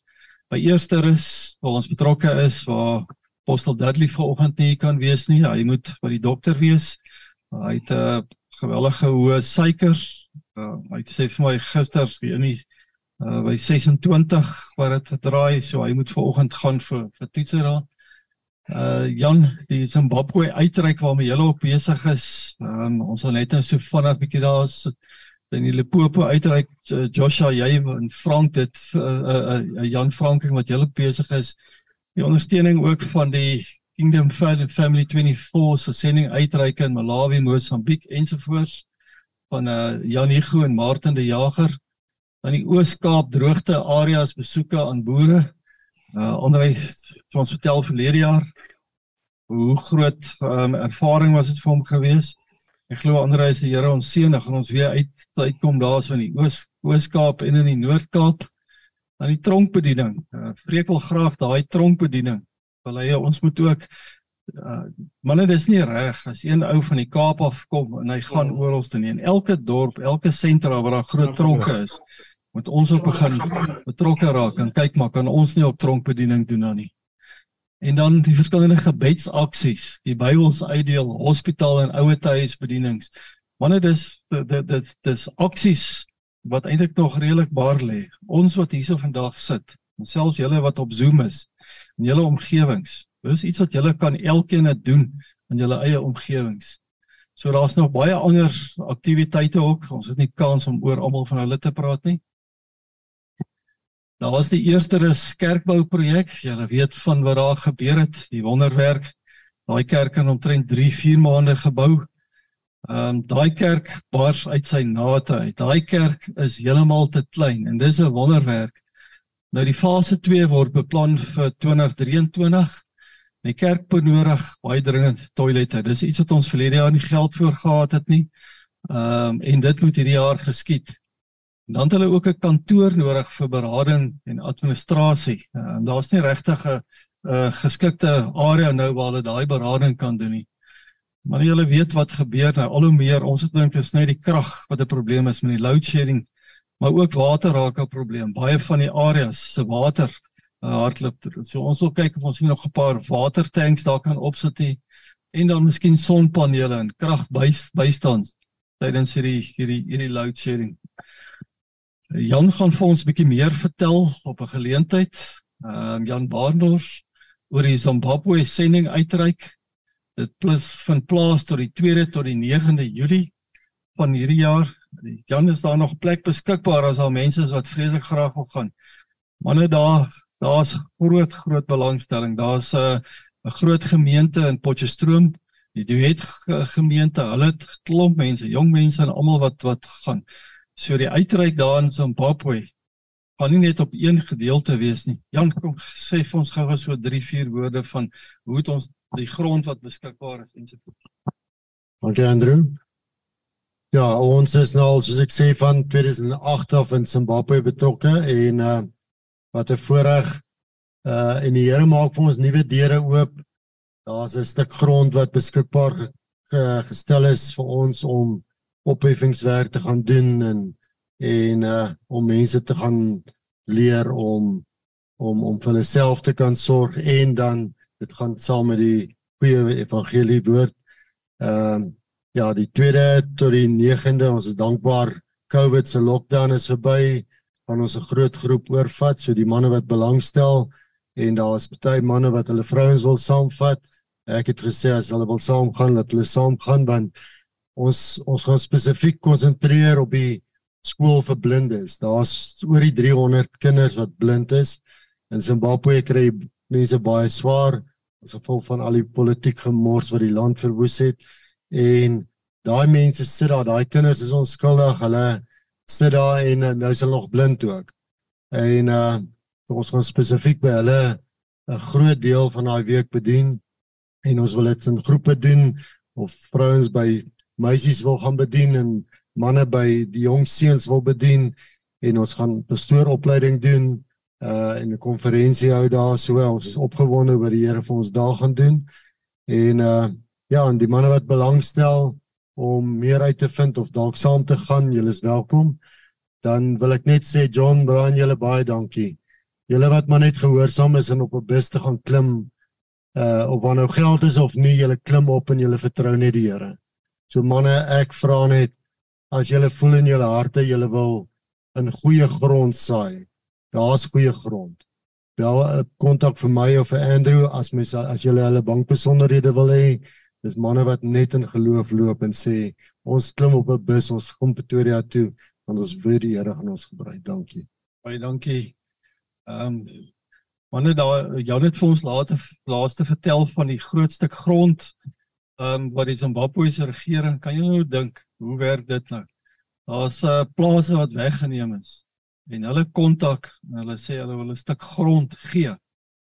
By eerste is waar ons betrokke is waar Apostel Dudley vanoggend nie kan wees nie. Hy moet by die dokter wees. Hy het 'n uh, gewellige hoë suiker. Uh, hy sê vir my gister, weet nie, uh, by 26 wat dit draai, so hy moet vanoggend gaan vir vir toetse daar. Uh Jan, die Zimbabwe uitreik waarmee jy ook besig is. Um, ons sal net nou so vinnig bietjie daar sit in die Limpopo uitreik uh, Joshua jy en Frank dit uh, uh, uh, Jan Franking wat julle besig is die ondersteuning ook van die Kingdom Family 24 se sending uitreik in Malawi, Mosambiek ensovoorts van uh Jan Hugo en Martin de Jager aan die Oos-Kaap droogte areas besoeke aan boere. Uh Andre het ons vertel verlede jaar hoe groot um, ervaring was dit vir hom gewees. Ek glo Andre is die Here ons seën en ons weer uit uitkom daarso in die Oos Oos-Kaap en in die Noord-Kaap aan die tronkbediening. Uh, Vreek wil graag daai tronkbediening. Wil hy ons moet ook uh, manne dis nie reg as een ou van die Kaap af kom en hy gaan oh. oral te nie. In elke dorp, elke sentra waar daar groot tronke is, moet ons op begin betrokke raak en kyk maar kan ons nie op tronkbediening doen dan nie. En dan die verskillende gebedsaksies, die Bybels uitdeel, hospitaal en ouetehuisbedienings. Manne dis dit dit dis aksies wat eintlik nog redelik baar lê. Ons wat hierso vandag sit, en selfs julle wat op Zoom is in julle omgewings, dis iets wat julle kan elkeen net doen in julle eie omgewings. So daar's nog baie ander aktiwiteite ook. Ons het nie kans om oor almal van hulle te praat nie. Daar was die eerste kerkbou projek. Julle weet van wat daar gebeur het, die wonderwerk. Daai kerk het omtrent 3-4 maande gebou. Ehm um, daai kerk bars uit sy nate uit. Daai kerk is heeltemal te klein en dis 'n wonderwerk. Nou die fase 2 word beplan vir 2023. Die kerk benodig baie dringend toilette. Dis iets wat ons verlede jaar nie geld vir gehad het nie. Ehm um, en dit moet hierdie jaar geskied. En dan het hulle ook 'n kantoor nodig vir berading en administrasie. En uh, daar's nie regtig 'n geskikte area nou waar hulle daai berading kan doen nie. Maar julle weet wat gebeur nou al hoe meer. Ons het dink is net die krag wat 'n probleem is met die load shedding, maar ook water raak 'n probleem. Baie van die areas se water uh, hardloop. So ons wil kyk of ons nog 'n paar watertanks daar kan opsit en dan miskien sonpanele en krag bystand tydens hierdie hierdie hierdie load shedding. Jan gaan vir ons 'n bietjie meer vertel op 'n geleentheid. Ehm uh, Jan Barndos oor die Zimbabwe sending uitreik Dit plus van plaas tot die 2de tot die 9de Julie van hierdie jaar. Jan is daar nog plek beskikbaar as al mense is wat vreeslik graag wil gaan. Manne daar, daar's groot groot belangstelling. Daar's 'n 'n groot gemeente in Potchefstroom, die Duet gemeente. Hulle het klomp mense, jong mense en almal wat wat gaan. So die uitreik daar in Zimbabwe gaan nie net op een gedeelte wees nie. Jan kom sê vir ons gou so 3 4 woorde van hoe het ons die grond wat beskikbaar is ensovoorts. Dankie Andrew. Ja, ons is nou al soos ek sê van 2008 af in Zimbabwe betrokke en uh wat 'n voorreg uh en die Here maak vir ons nuwe deure oop. Daar's 'n stuk grond wat beskikbaar ge, ge, gestel is vir ons om opheffingswerk te gaan doen en en uh om mense te gaan leer om om om vir hulle self te kan sorg en dan dit gaan saam met die goeie evangelie woord. Ehm uh, ja, die tweede tot die 9de, ons is dankbaar COVID se lockdown is verby. Gaan ons 'n groot groep oorvat, so die manne wat belangstel en daar is baie manne wat hulle vrouens wil saamvat. Ek het gesê as hulle wil saamgaan, dat hulle saamgaan want ons ons gaan spesifiek konsentreer op die skool vir blindes. Daar's oor die 300 kinders wat blind is. In Zimbabwe kry mense baie swaar as gevolg van al die politiek gemors wat die land verwoes het. En daai mense sit daar daai kinders is onskuldig. Hulle sit daar en nou is hulle nog blind ook. En uh ons gaan spesifiek by hulle 'n groot deel van daai week bedien en ons wil dit in groepe doen of vrouens by meisies wil gaan bedien en manne by die jong seuns wil bedien en ons gaan pastooropleiding doen uh in 'n konferensie hou daar so ons is opgewonde oor die Here vir ons daar gaan doen en uh ja en die manne wat belangstel om meer uit te vind of dalk saam te gaan julle is welkom dan wil ek net sê John Brian julle baie dankie. Julle wat maar net gehoorsaam is en op 'n bus te gaan klim uh of wanneer nou geld is of nie, julle klim op en julle vertrou net die Here. So manne, ek vra net as julle voel in julle harte julle wil in goeie grond saai. Daar's goeie grond. Bel 'n uh, kontak vir my of vir Andrew as mens as julle hulle bankbesonderhede wil hê. Dis manne wat net in geloof loop en sê ons klim op 'n bus, ons kom Pretoria toe want ons weet die Here gaan ons gebruik. Dankie. Baie dankie. Ehm um, wanneer daar jou net vir ons later laaste vertel van die groot stuk grond ehm um, wat die Zimbabweëse regering kan jy nou dink hoe werk dit nou? Daar's uh, plase wat weggeneem is en hulle kontak en hulle sê hulle wil 'n stuk grond gee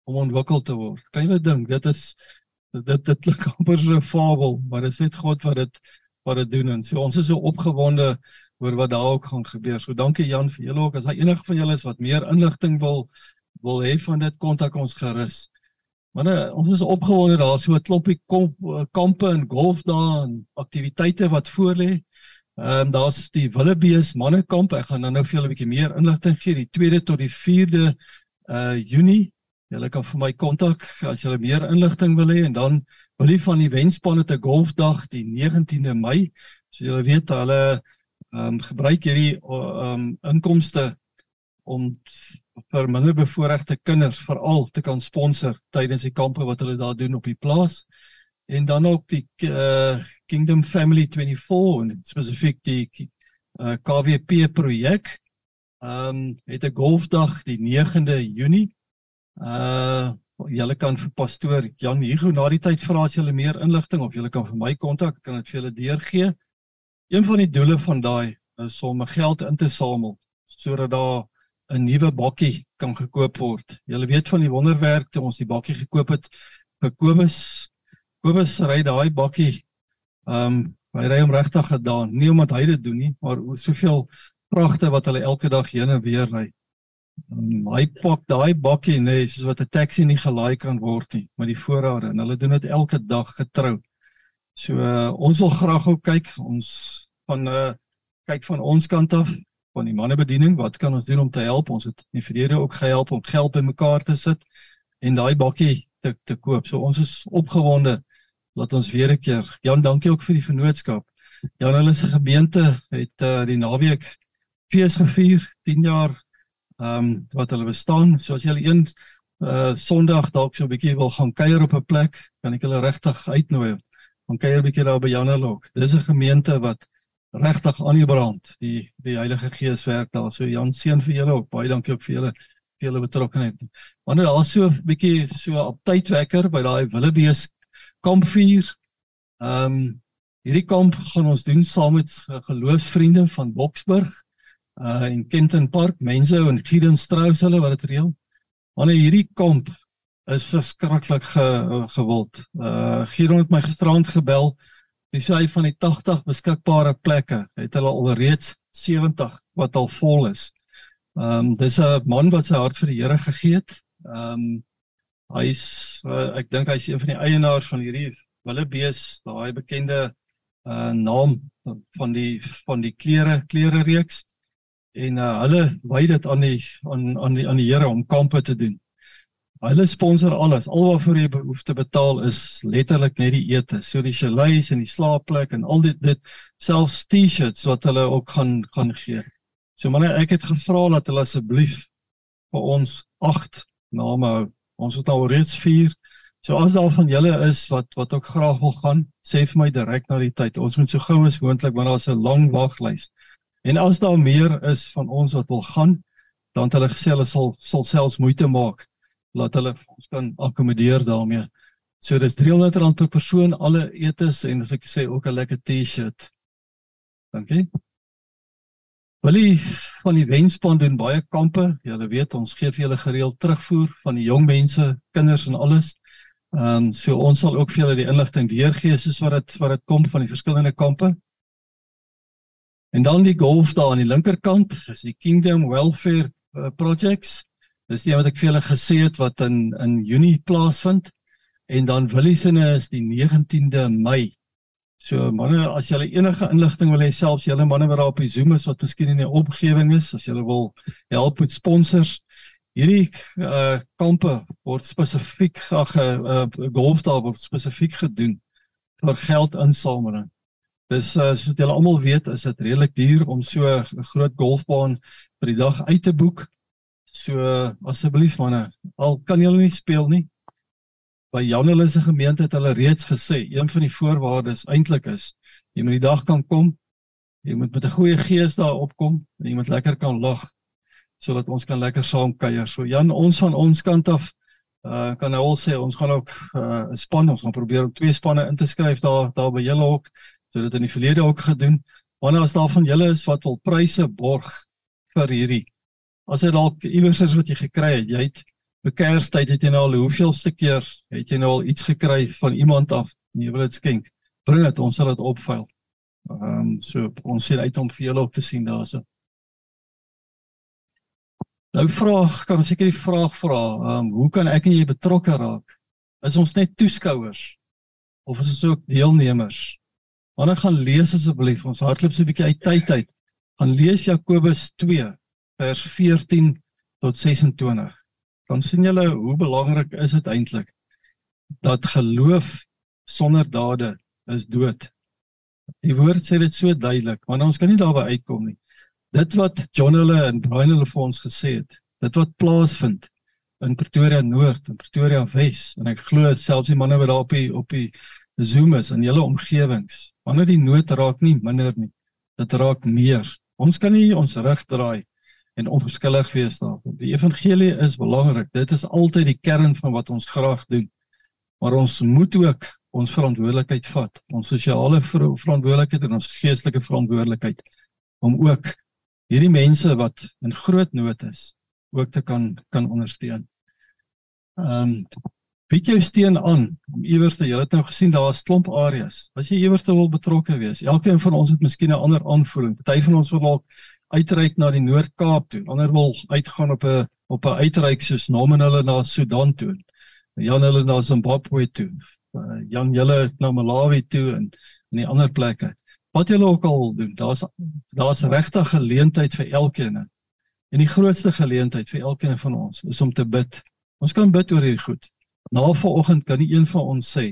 om ontwikkel te word. Kan jy dink dit is dit dit klink *laughs* amper so 'n fabel, maar dit is net God wat dit wat dit doen en so ons is so opgewonde oor wat daar ook gaan gebeur. So dankie Jan vir julle ook. As daar enige van julle is wat meer inligting wil wil hê van dit, kontak ons gerus. Maar nee, ons is opgewonde daar so 'n klompie komp, kampe en golf daar en aktiwiteite wat voor lê. Ehm um, daar's die Willebees mannekamp. Ek gaan nou vir julle 'n bietjie meer inligting gee die 2de tot die 4de uh Junie. Julle kan vir my kontak as julle meer inligting wil hê en dan wil jy van die wenspanne te golfdag die 19de Mei. So julle weet hulle ehm um, gebruik hierdie ehm um, inkomste om vir minder bevoorregte kinders veral te kan sponsor tydens die kampe wat hulle daar doen op die plaas. En dan ook die uh, Kingdom Family 24 en spesifiek die uh, eh, KWP projek. Ehm um, het 'n golfdag die 9de Junie. Uh julle kan vir pastoor Jan Hugo na die tyd vra as julle meer inligting of julle kan vir my kontak, kan dit vir julle deurgee. Een van die doele van daai is om geld in te samel sodat daar 'n nuwe bakkie kan gekoop word. Jy weet van die wonderwerk toe ons die bakkie gekoop het vir Kobus. Kobus ry daai bakkie. Ehm um, hy ry hom regtig gedaan. Nie omdat hy dit doen nie, maar soveel pragte wat hulle elke dag heen en weer ry. Um, hy pak daai bakkie nê, nee, soos wat 'n taxi nie gelaai kan word nie, met die voorrade en hulle doen dit elke dag getrou. So uh, ons wil graag ook kyk ons van uh kyk van ons kant af van die mannebediening wat kan ons doen om te help ons het in die verlede ook gehelp om geld bymekaar te sit en daai bakkie te te koop. So ons is opgewonde laat ons weer 'n keer Jan dankie ook vir die vennootskap. Jan hulle se gemeente het uh die naweek fees gevier 10 jaar ehm um, wat hulle bestaan. So as jy een uh Sondag dalk so 'n bietjie wil gaan kuier op 'n plek, kan ek hulle regtig uitnooi gaan kuier 'n bietjie daar by Janelok. Dis 'n gemeente wat regtig aan die brand. Die die Heilige Gees werk daar. So Jan seën vir julle ook. Baie dankie ook vir julle vir julle betrokkeheid. Wanneer daar so 'n bietjie so op tydwekker by daai Willebees kampvuur. Ehm um, hierdie kamp gaan ons doen saam met geloofsvriende van Boksburg uh in Kenton Park, mense en Gideon Strauss hulle wat dit reël. Wanneer hierdie kamp is verskriklik ge, gewild. Uh Giron het my gisterand gebel. Hy sê hy van die 80 beskikbare plekke het hulle alreeds 70 wat al vol is. Um dis 'n man wat sy hart vir die Here gegee het. Um hy's uh, ek dink hy's een van die eienaars van hierdie Willebees, daai bekende uh naam van die van die klere klere reeks en uh, hulle wy dit aan die aan aan die aan die Here om kampe te doen. Hulle sponsor alles. Al waarvoor jy behoef te betaal is letterlik net die ete. So die chalet en die slaapplek en al dit dit selfs T-shirts wat hulle ook gaan gaan gee. So manne, ek het gevra dat hulle asseblief vir ons 8 name hou. Ons het al reeds 4. So as daar van julle is wat wat ook graag wil gaan, sê vir my direk na die tyd. Ons moet so gou as moontlik want daar's 'n lang waglys. En as daar meer is van ons wat wil gaan, dan het hulle gesê hulle sal sal selfs moeite maak laat hulle ons kan akkommodeer daarmee. So dis R300 per persoon alle etes en as ek sê ook 'n lekker T-shirt. Dankie. Willie van die Wenspan doen baie kampe. Julle weet ons gee vir julle gereeld terugvoer van die jong mense, kinders en alles. Ehm um, so ons sal ook vir julle die inligting deurgee soos wat dit wat dit kom van die verskillende kampe. En dan die golf daar aan die linkerkant, is die Kingdom Welfare uh, Projects. Dis die wat ek vir julle gesê het wat in in Junie plaasvind en dan Williesene is die 19de Mei. So manne, as julle enige inligting wil hê selfs julle manne wat daar op die Zoom is wat miskien in die omgewing is, as julle wil help met sponsors, hierdie uh kampe word spesifiek ag 'n uh, uh, golfdaal word spesifiek gedoen vir geldinsameling. Dis uh, soos julle almal weet, is dit redelik duur om so 'n groot golfbaan vir die dag uit te boek. So asseblief manne, al kan julle nie speel nie, by Janelle se gemeente het hulle reeds gesê een van die voorwaardes eintlik is jy moet die dag kan kom jy moet met 'n goeie gees daar opkom en jy moet lekker kan lag sodat ons kan lekker saam kuier. So Jan, ons van ons kant af uh kan nou al sê ons gaan ook uh 'n span ons gaan probeer om twee spanne in te skryf daar daar by julle ook so dit in die verlede ook gedoen. Wanneer as daar van julle is wat wil pryse borg vir hierdie as dit dalk iewers is wat jy gekry het, jy het Vir Kerstyd het jy nou al hoeveelste keer het jy nou al iets gekry van iemand af? Nee, wil dit skenk. Bring dit, ons sal dit opvuil. Ehm um, so ons sien uit om vir julle op te sien daarso. Nou vraag, kan ek seker die vraag vra, ehm um, hoe kan ek en jy betrokke raak? Is ons net toeskouers of is ons ook deelnemers? Wanneer gaan lees asseblief ons hardloop so 'n bietjie uit tyd uit. Gaan lees Jakobus 2 vers 14 tot 26 dan sien julle hoe belangrik is dit eintlik dat geloof sonder dade is dood. Die woord sê dit so duidelik, maar ons kan nie daarby uitkom nie. Dit wat John hulle en Brian hulle vir ons gesê het, dit wat plaasvind in Pretoria Noord en Pretoria Wes en ek glo selfs die manne wat daar op die op die Zoom is in julle omgewings, wanneer die nood raak nie minder nie, dit raak meer. Ons kan nie ons rug draai en onverskillig wees daarvoor. Die evangelie is belangrik. Dit is altyd die kern van wat ons graag doen. Maar ons moet ook ons verantwoordelikheid vat, ons sosiale verantwoordelikheid en ons geestelike verantwoordelikheid om ook hierdie mense wat in groot nood is ook te kan kan ondersteun. Ehm um, bied jou steun aan om iewers te jy het nou gesien daar's klomp areas. As jy iewers wil betrokke wees, elkeen van ons het miskien 'n ander aanvoeling. Party van ons wil dalk uitreik na die Noord-Kaap toe. Ander wil uitgaan op 'n op 'n uitreik soos naam en hulle na Sudan toe. Jan hulle na Zimbabwe toe. Uh, Jan hulle na Malawi toe en in die ander plekke. Wat julle ook al doen, daar's daar's regtig geleentheid vir elkeen. En die grootste geleentheid vir elkeen van ons is om te bid. Ons kan bid oor hierdie goed. Na vanoggend kan nie een van ons sê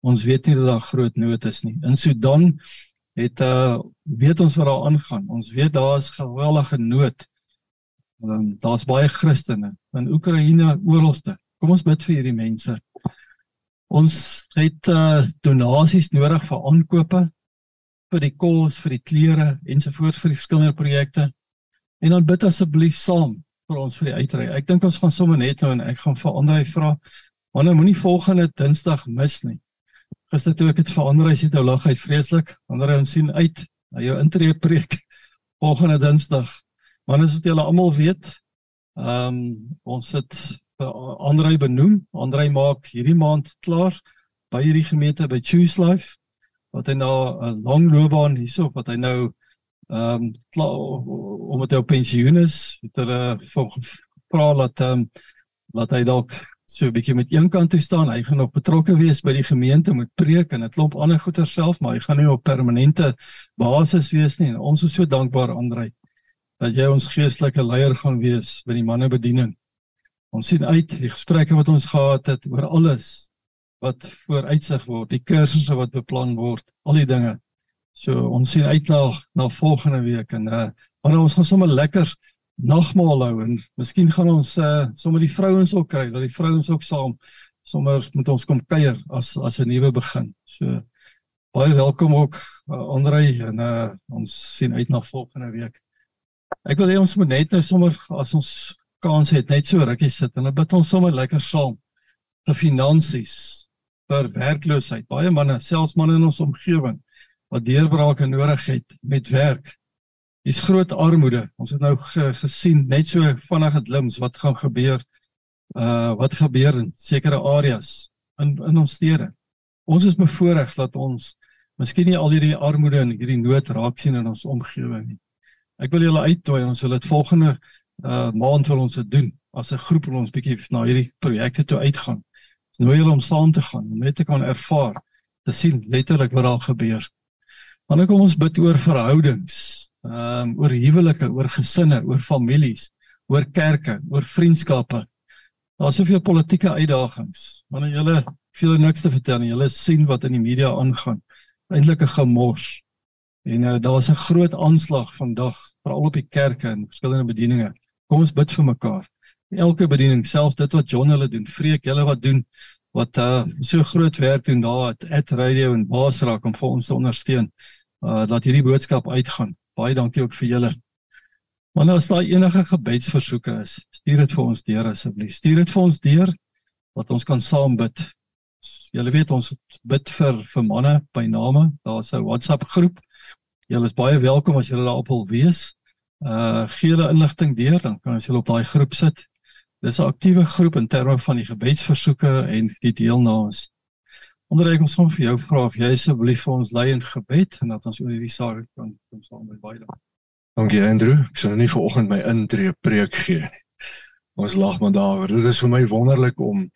ons weet nie dat daar groot nood is nie. In Sudan het uh weet ons wat daar aangaan. Ons weet daar is geweldige nood. Ehm um, daar's baie Christene in Oekraïne oralste. Kom ons bid vir hierdie mense. Ons het uh donasies nodig vir aankope vir die kos, vir die klere ensovoorts vir die verskillende projekte. En dan bid asseblief saam vir ons vir die uitry. Ek dink ons gaan sommer net nou en ek gaan vir Andre vra. Wanneer moenie volgende Dinsdag mis nie. Gister toe ek dit verander, hy sê nou lag hy vreeslik. Ander ons sien uit na jou intree preek *laughs* volgende Dinsdag. Want as dit julle almal weet, ehm um, ons sit Andrei benoem. Andrei maak hierdie maand klaar by hierdie gemeente by Choose Life wat hy nou 'n lang loopbaan hierso wat hy nou ehm um, klaar omdat hy op pensioen is, het hulle vra dat ehm um, dat hy dalk so 'n bietjie met een kant toe staan. Hy gaan nog betrokke wees by die gemeente met preek en 'n klomp ander goeie self, maar hy gaan nie op permanente basis wees nie. En ons is so dankbaar Andrej dat jy ons geestelike leier gaan wees by die manne bediening. Ons sien uit die gesprekke wat ons gehad het oor alles wat vooruitsig word, die kursusse wat beplan word, al die dinge. So ons sien uit na na volgende week en uh wanneer ons gaan sommer lekker nagmaal hou en miskien gaan ons uh sommer die vrouens ook kry dat die vrouens ook saam sommer met ons kom kuier as as 'n nuwe begin. So baie welkom ook uh, Andrei en uh ons sien uit na volgende week. Ek wil hê ons moet net nou sommer as ons kans het net so rukkie sit en dan bid ons sommer lekker saam vir finansies, vir werkloosheid. Baie manne, selfs manne in ons omgewing wat deurbrake nodig het met werk Dis groot armoede. Ons het nou gesien net so vinnige glims wat gaan gebeur uh wat gebeur in sekere areas in in ons stede. Ons is bevoorreg dat ons miskien nie al hierdie armoede en hierdie nood raak sien in ons omgewing nie. Ek wil julle uitnooi ons wil dit volgende uh maand wil ons dit doen as 'n groep wil ons bietjie na hierdie projekte toe uitgaan. Nooi julle om saam te gaan om net te kan ervaar te sien letterlik wat daar gebeur. Wanneer kom ons bid oor verhoudings, ehm um, oor huwelike, oor gesinne, oor families, oor kerke, oor vriendskappe. Daar's soveel politieke uitdagings. Wanneer jy veel niks te vertel en jy sien wat in die media aangaan, eintlik 'n gemors. En uh, daar's 'n groot aanslag vandag, veral op die kerke en verskillende bedieninge. Kom ons bid vir mekaar. Elke bediening, selfs dit wat John hulle doen, vreek hulle wat doen wat uh, so groot werk doen daar at radio en Basraak om vir ons te ondersteun. Uh dat hierdie boodskap uitgaan. Baie dankie ook vir julle. Wanneer as daar enige gebedsversoeke is, stuur dit vir ons deur asseblief. Stuur dit vir ons deur dat ons kan saam bid. Julle weet ons bid vir vir manne by name. Daar's 'n WhatsApp groep. Julle is baie welkom as julle daarop wil wees. Uh gee hulle inligting deur, dan kan ons julle op daai groep sit. Dis 'n aktiewe groep in terme van die gebedsversoeke en die deelnames. Onderreik ons sommer vir jou vra of jy asseblief vir ons lei in gebed en dat ons oor hierdie saak kan kom saam met baie dankie. Andrew. Ek nou nie vanoggend my intree preek gee nie. Ons lag maar daaroor. Dit is vir my wonderlik om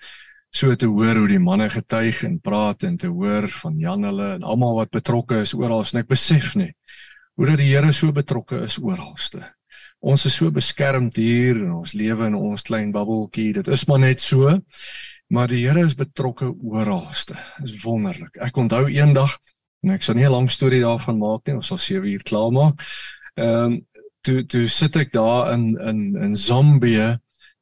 so te hoor hoe die manne getuig en praat en te hoor van Jan hulle en almal wat betrokke is oral en ek besef nie hoe dat die Here so betrokke is oralste. Ons is so beskermd hier in ons lewe in ons klein bubbeltjie. Dit is maar net so. Maar die Here is betrokke oralste. Is wonderlik. Ek onthou eendag en ek sal nie 'n lang storie daarvan maak nie. Ons sal 7 uur klaar maak. Ehm um, toe toe sit ek daar in in in Zambië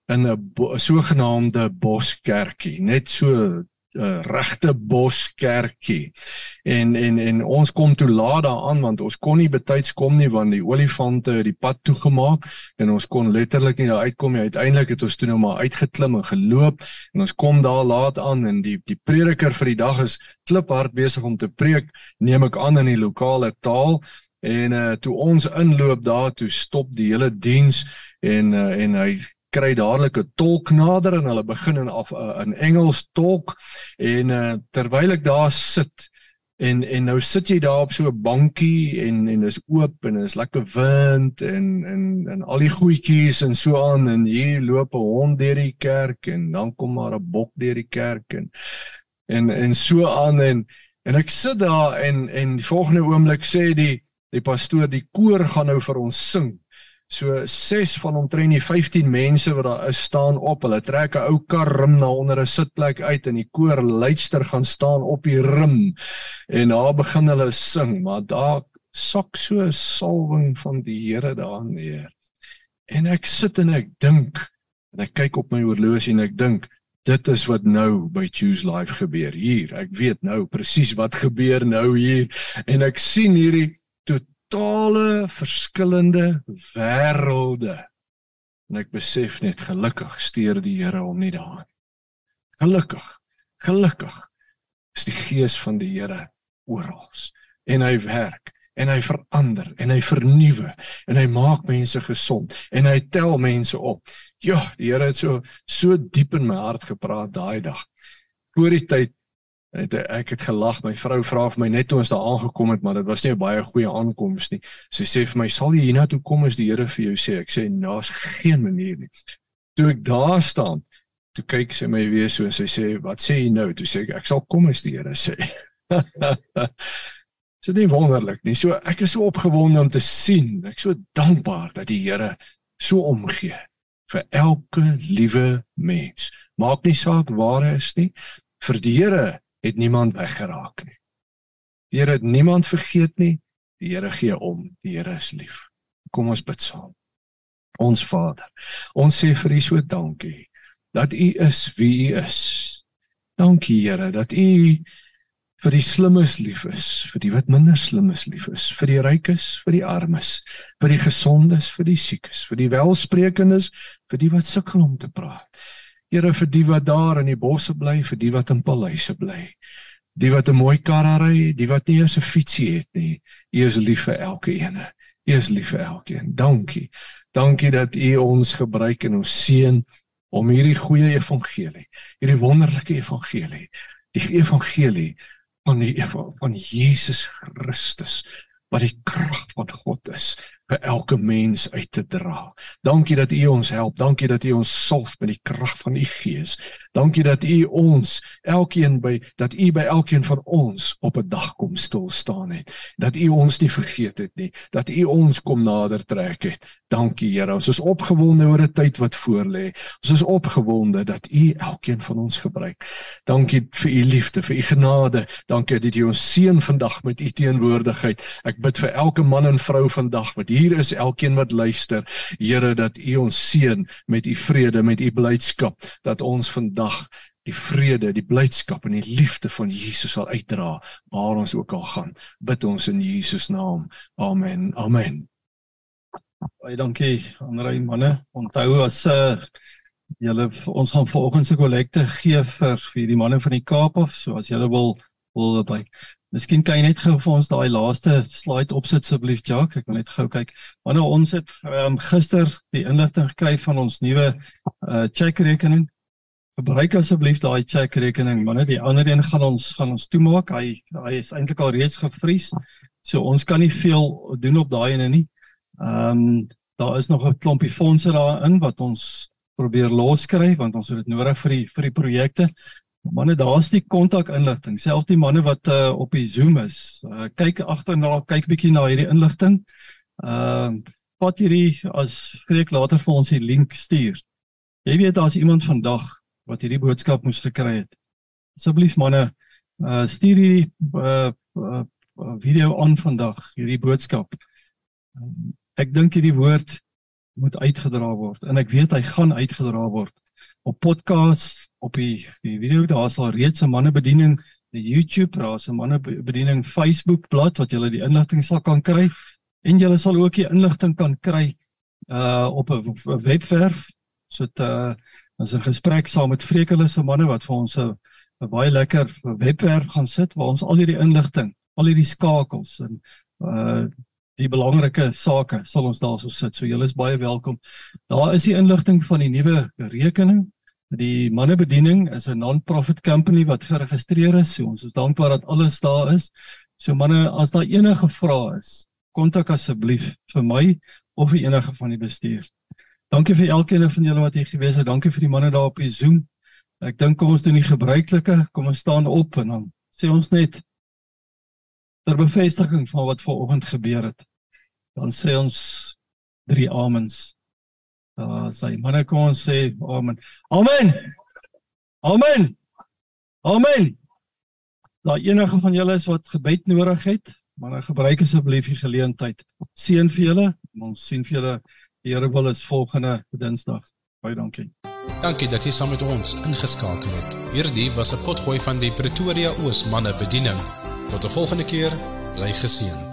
in 'n sogenaamde boskerkie, net so uh, regte boskerkie. En en en ons kom toe laat daaraan want ons kon nie betyds kom nie want die olifante het die pad toegemaak en ons kon letterlik nie daar uitkom nie. Uiteindelik het ons toe nou maar uitgeklim en geloop en ons kom daar laat aan en die die prediker vir die dag is kliphard besig om te preek, neem ek aan in die lokale taal. En uh toe ons inloop daar toe stop die hele diens en uh, en hy kry dadelik 'n tolk nader en hulle begin in af uh, in Engels tolk. En uh, terwyl ek daar sit en en nou sit jy daar op so 'n bankie en en dis oop en is lekker wind en en en al die goetjies en so aan en hier loop 'n hond deur die kerk en dan kom maar 'n bok deur die kerk en en en so aan en en ek sit daar en en die volgende oomblik sê die die pastoor die koor gaan nou vir ons sing So 6 van omtrent die 15 mense wat daar is staan op. Hulle trek 'n ou kar rim na onder 'n sitplek uit en die koor luister gaan staan op die rim en daar begin hulle sing, maar daar sak so 'n salwing van die Here daar neer. En ek sit en ek dink en ek kyk op my horlosie en ek dink dit is wat nou by Choose Life gebeur hier. Ek weet nou presies wat gebeur nou hier en ek sien hierdie totale verskillende wêrelde. En ek besef net gelukkig steur die Here hom nie daarin. Gelukkig. Gelukkig is die gees van die Here oral en hy werk en hy verander en hy vernuwe en hy maak mense gesond en hy tel mense op. Ja, die Here het so so diep in my hart gepraat daai dag. Voor die tyd het ek het gelag. My vrou vra vir my net toe ons daar aangekom het maar dit was nie 'n baie goeie aankoms nie. Sy sê vir my sal jy hiernatoe kom as die Here vir jou sê? Ek sê daar's geen manier nie. Toe ek daar staan toe kyk sy my weer so en sy sê wat sê jy nou? Toe sê ek ek sal kom as die Here sê. *laughs* Dit wonderlik nie? So ek is so opgewonde om te sien. Ek so dankbaar dat die Here so omgee vir elke liewe mens. Maak nie saak waar hy is nie. Vir die Here het niemand weggeraak nie. Die Here het niemand vergeet nie. Die Here gee om. Die Here is lief. Kom ons bid saam. Ons Vader, ons sê vir U so dankie dat U is wie U is. Dankie Here dat U vir die slimmes lief is, vir die wat minder slimmes lief is, vir die rykes, vir die armes, vir die gesondes, vir die siekes, vir die welsprekendes, vir die wat sukkel om te praat. Here vir die wat daar in die bosse bly, vir die wat in paleise bly. Die wat 'n mooi kar ry, die wat nie eens 'n fietsie het nie. U is lief vir elke een. U is lief vir elkeen. Dankie. Dankie dat U ons gebruik en ons seën om hierdie goeie evangelie, hierdie wonderlike evangelie, die evangelie van die van Jesus Christus wat die krag van God is vir elke mens uit te dra. Dankie dat U ons help. Dankie dat U ons salf met die krag van U Gees. Dankie dat U ons elkeen by dat U by elkeen van ons op 'n dag kom stil staan het. Dat U ons nie vergeet het nie, dat U ons kom nader trek het. Dankie Here. Ons is opgewonde oor 'n tyd wat voorlê. Ons is opgewonde dat U elkeen van ons gebruik. Dankie vir U liefde, vir U genade. Dankie dat U ons seën vandag met U teenwoordigheid. Ek bid vir elke man en vrou vandag wat hier is, elkeen wat luister. Here dat U ons seën met U vrede, met U blydskap dat ons vandag die vrede, die blydskap en die liefde van Jesus sal uitdra waar ons ook al gaan. Bid ons in Jesus naam. Amen. Amen. Baie dankie Andre manne. Onthou as uh julle ons gaan vanoggend se kollekte gee vir vir die manne van die Kaap of so as julle wil wil by Miskien kan jy net gou vir ons daai laaste slide opsit asseblief Jacques. Ek wil net gou kyk. Wanneer ons het um, gister die inligting gekry van ons nuwe uh cheque rekening. Gebruik asseblief daai cheque rekening. Wanneer die ander een gaan ons gaan ons toemaak. Hy hy is eintlik al reeds gevries. So ons kan nie veel doen op daai ene nie. Ehm um, daar is nog 'n klompie fondse daarin wat ons probeer loskry want ons het dit nodig vir die vir die projekte. Manne, daar's die kontakinligting. Selfs die manne wat uh, op die Zoom is, uh, kyk agterna, kyk bietjie na hierdie inligting. Ehm uh, wat hierdie as spreek later vir ons die link stuur. Jy weet daar's iemand vandag wat hierdie boodskap moes gekry het. Asseblief manne, uh, stuur hierdie uh, uh, video aan vandag, hierdie boodskap. Um, ek dink hierdie woord moet uitgedra word en ek weet hy gaan uitgedra word op podcast op die die video daar sal reeds 'n mannebediening die YouTube daar's 'n mannebediening Facebook bladsy wat julle die inligting sal kan kry en julle sal ook die inligting kan kry uh op 'n webwerf. So dit uh as 'n gesprek saam met Vreekele se manne wat vir ons 'n baie lekker webwerf gaan sit waar ons al hierdie inligting al hierdie skakels en uh die belangrike sake sal ons daarso sit. So julle is baie welkom. Daar is die inligting van die nuwe rekening. Die mannebediening is 'n non-profit company wat geregistreer is. So ons is dankbaar dat alles daar is. So manne, as daar enige vrae is, kontak asseblief vir my of vir enige van die bestuur. Dankie vir elkeen van julle wat hier gewees het. Dankie vir die manne daar op die Zoom. Ek dink kom ons doen die gebruikelike. Kom ons staan op en dan sê ons net ter bevestiging van wat vanoggend gebeur het. Dan sê ons drie amens. Daar sê manne kom ons sê amen. Amen. Amen. Amen. Daar enige van julle is wat gebed nodig het, maar dan gebruik asseblief die geleentheid. Seën vir julle. Ons sien vir julle die Here wil is volgende Dinsdag. Baie dankie. Dankie dat jy saam met ons ingeskakel het. Hierdie was 'n potgooi van die Pretoria Oos manne bediening. Tot 'n volgende keer, bly geseën.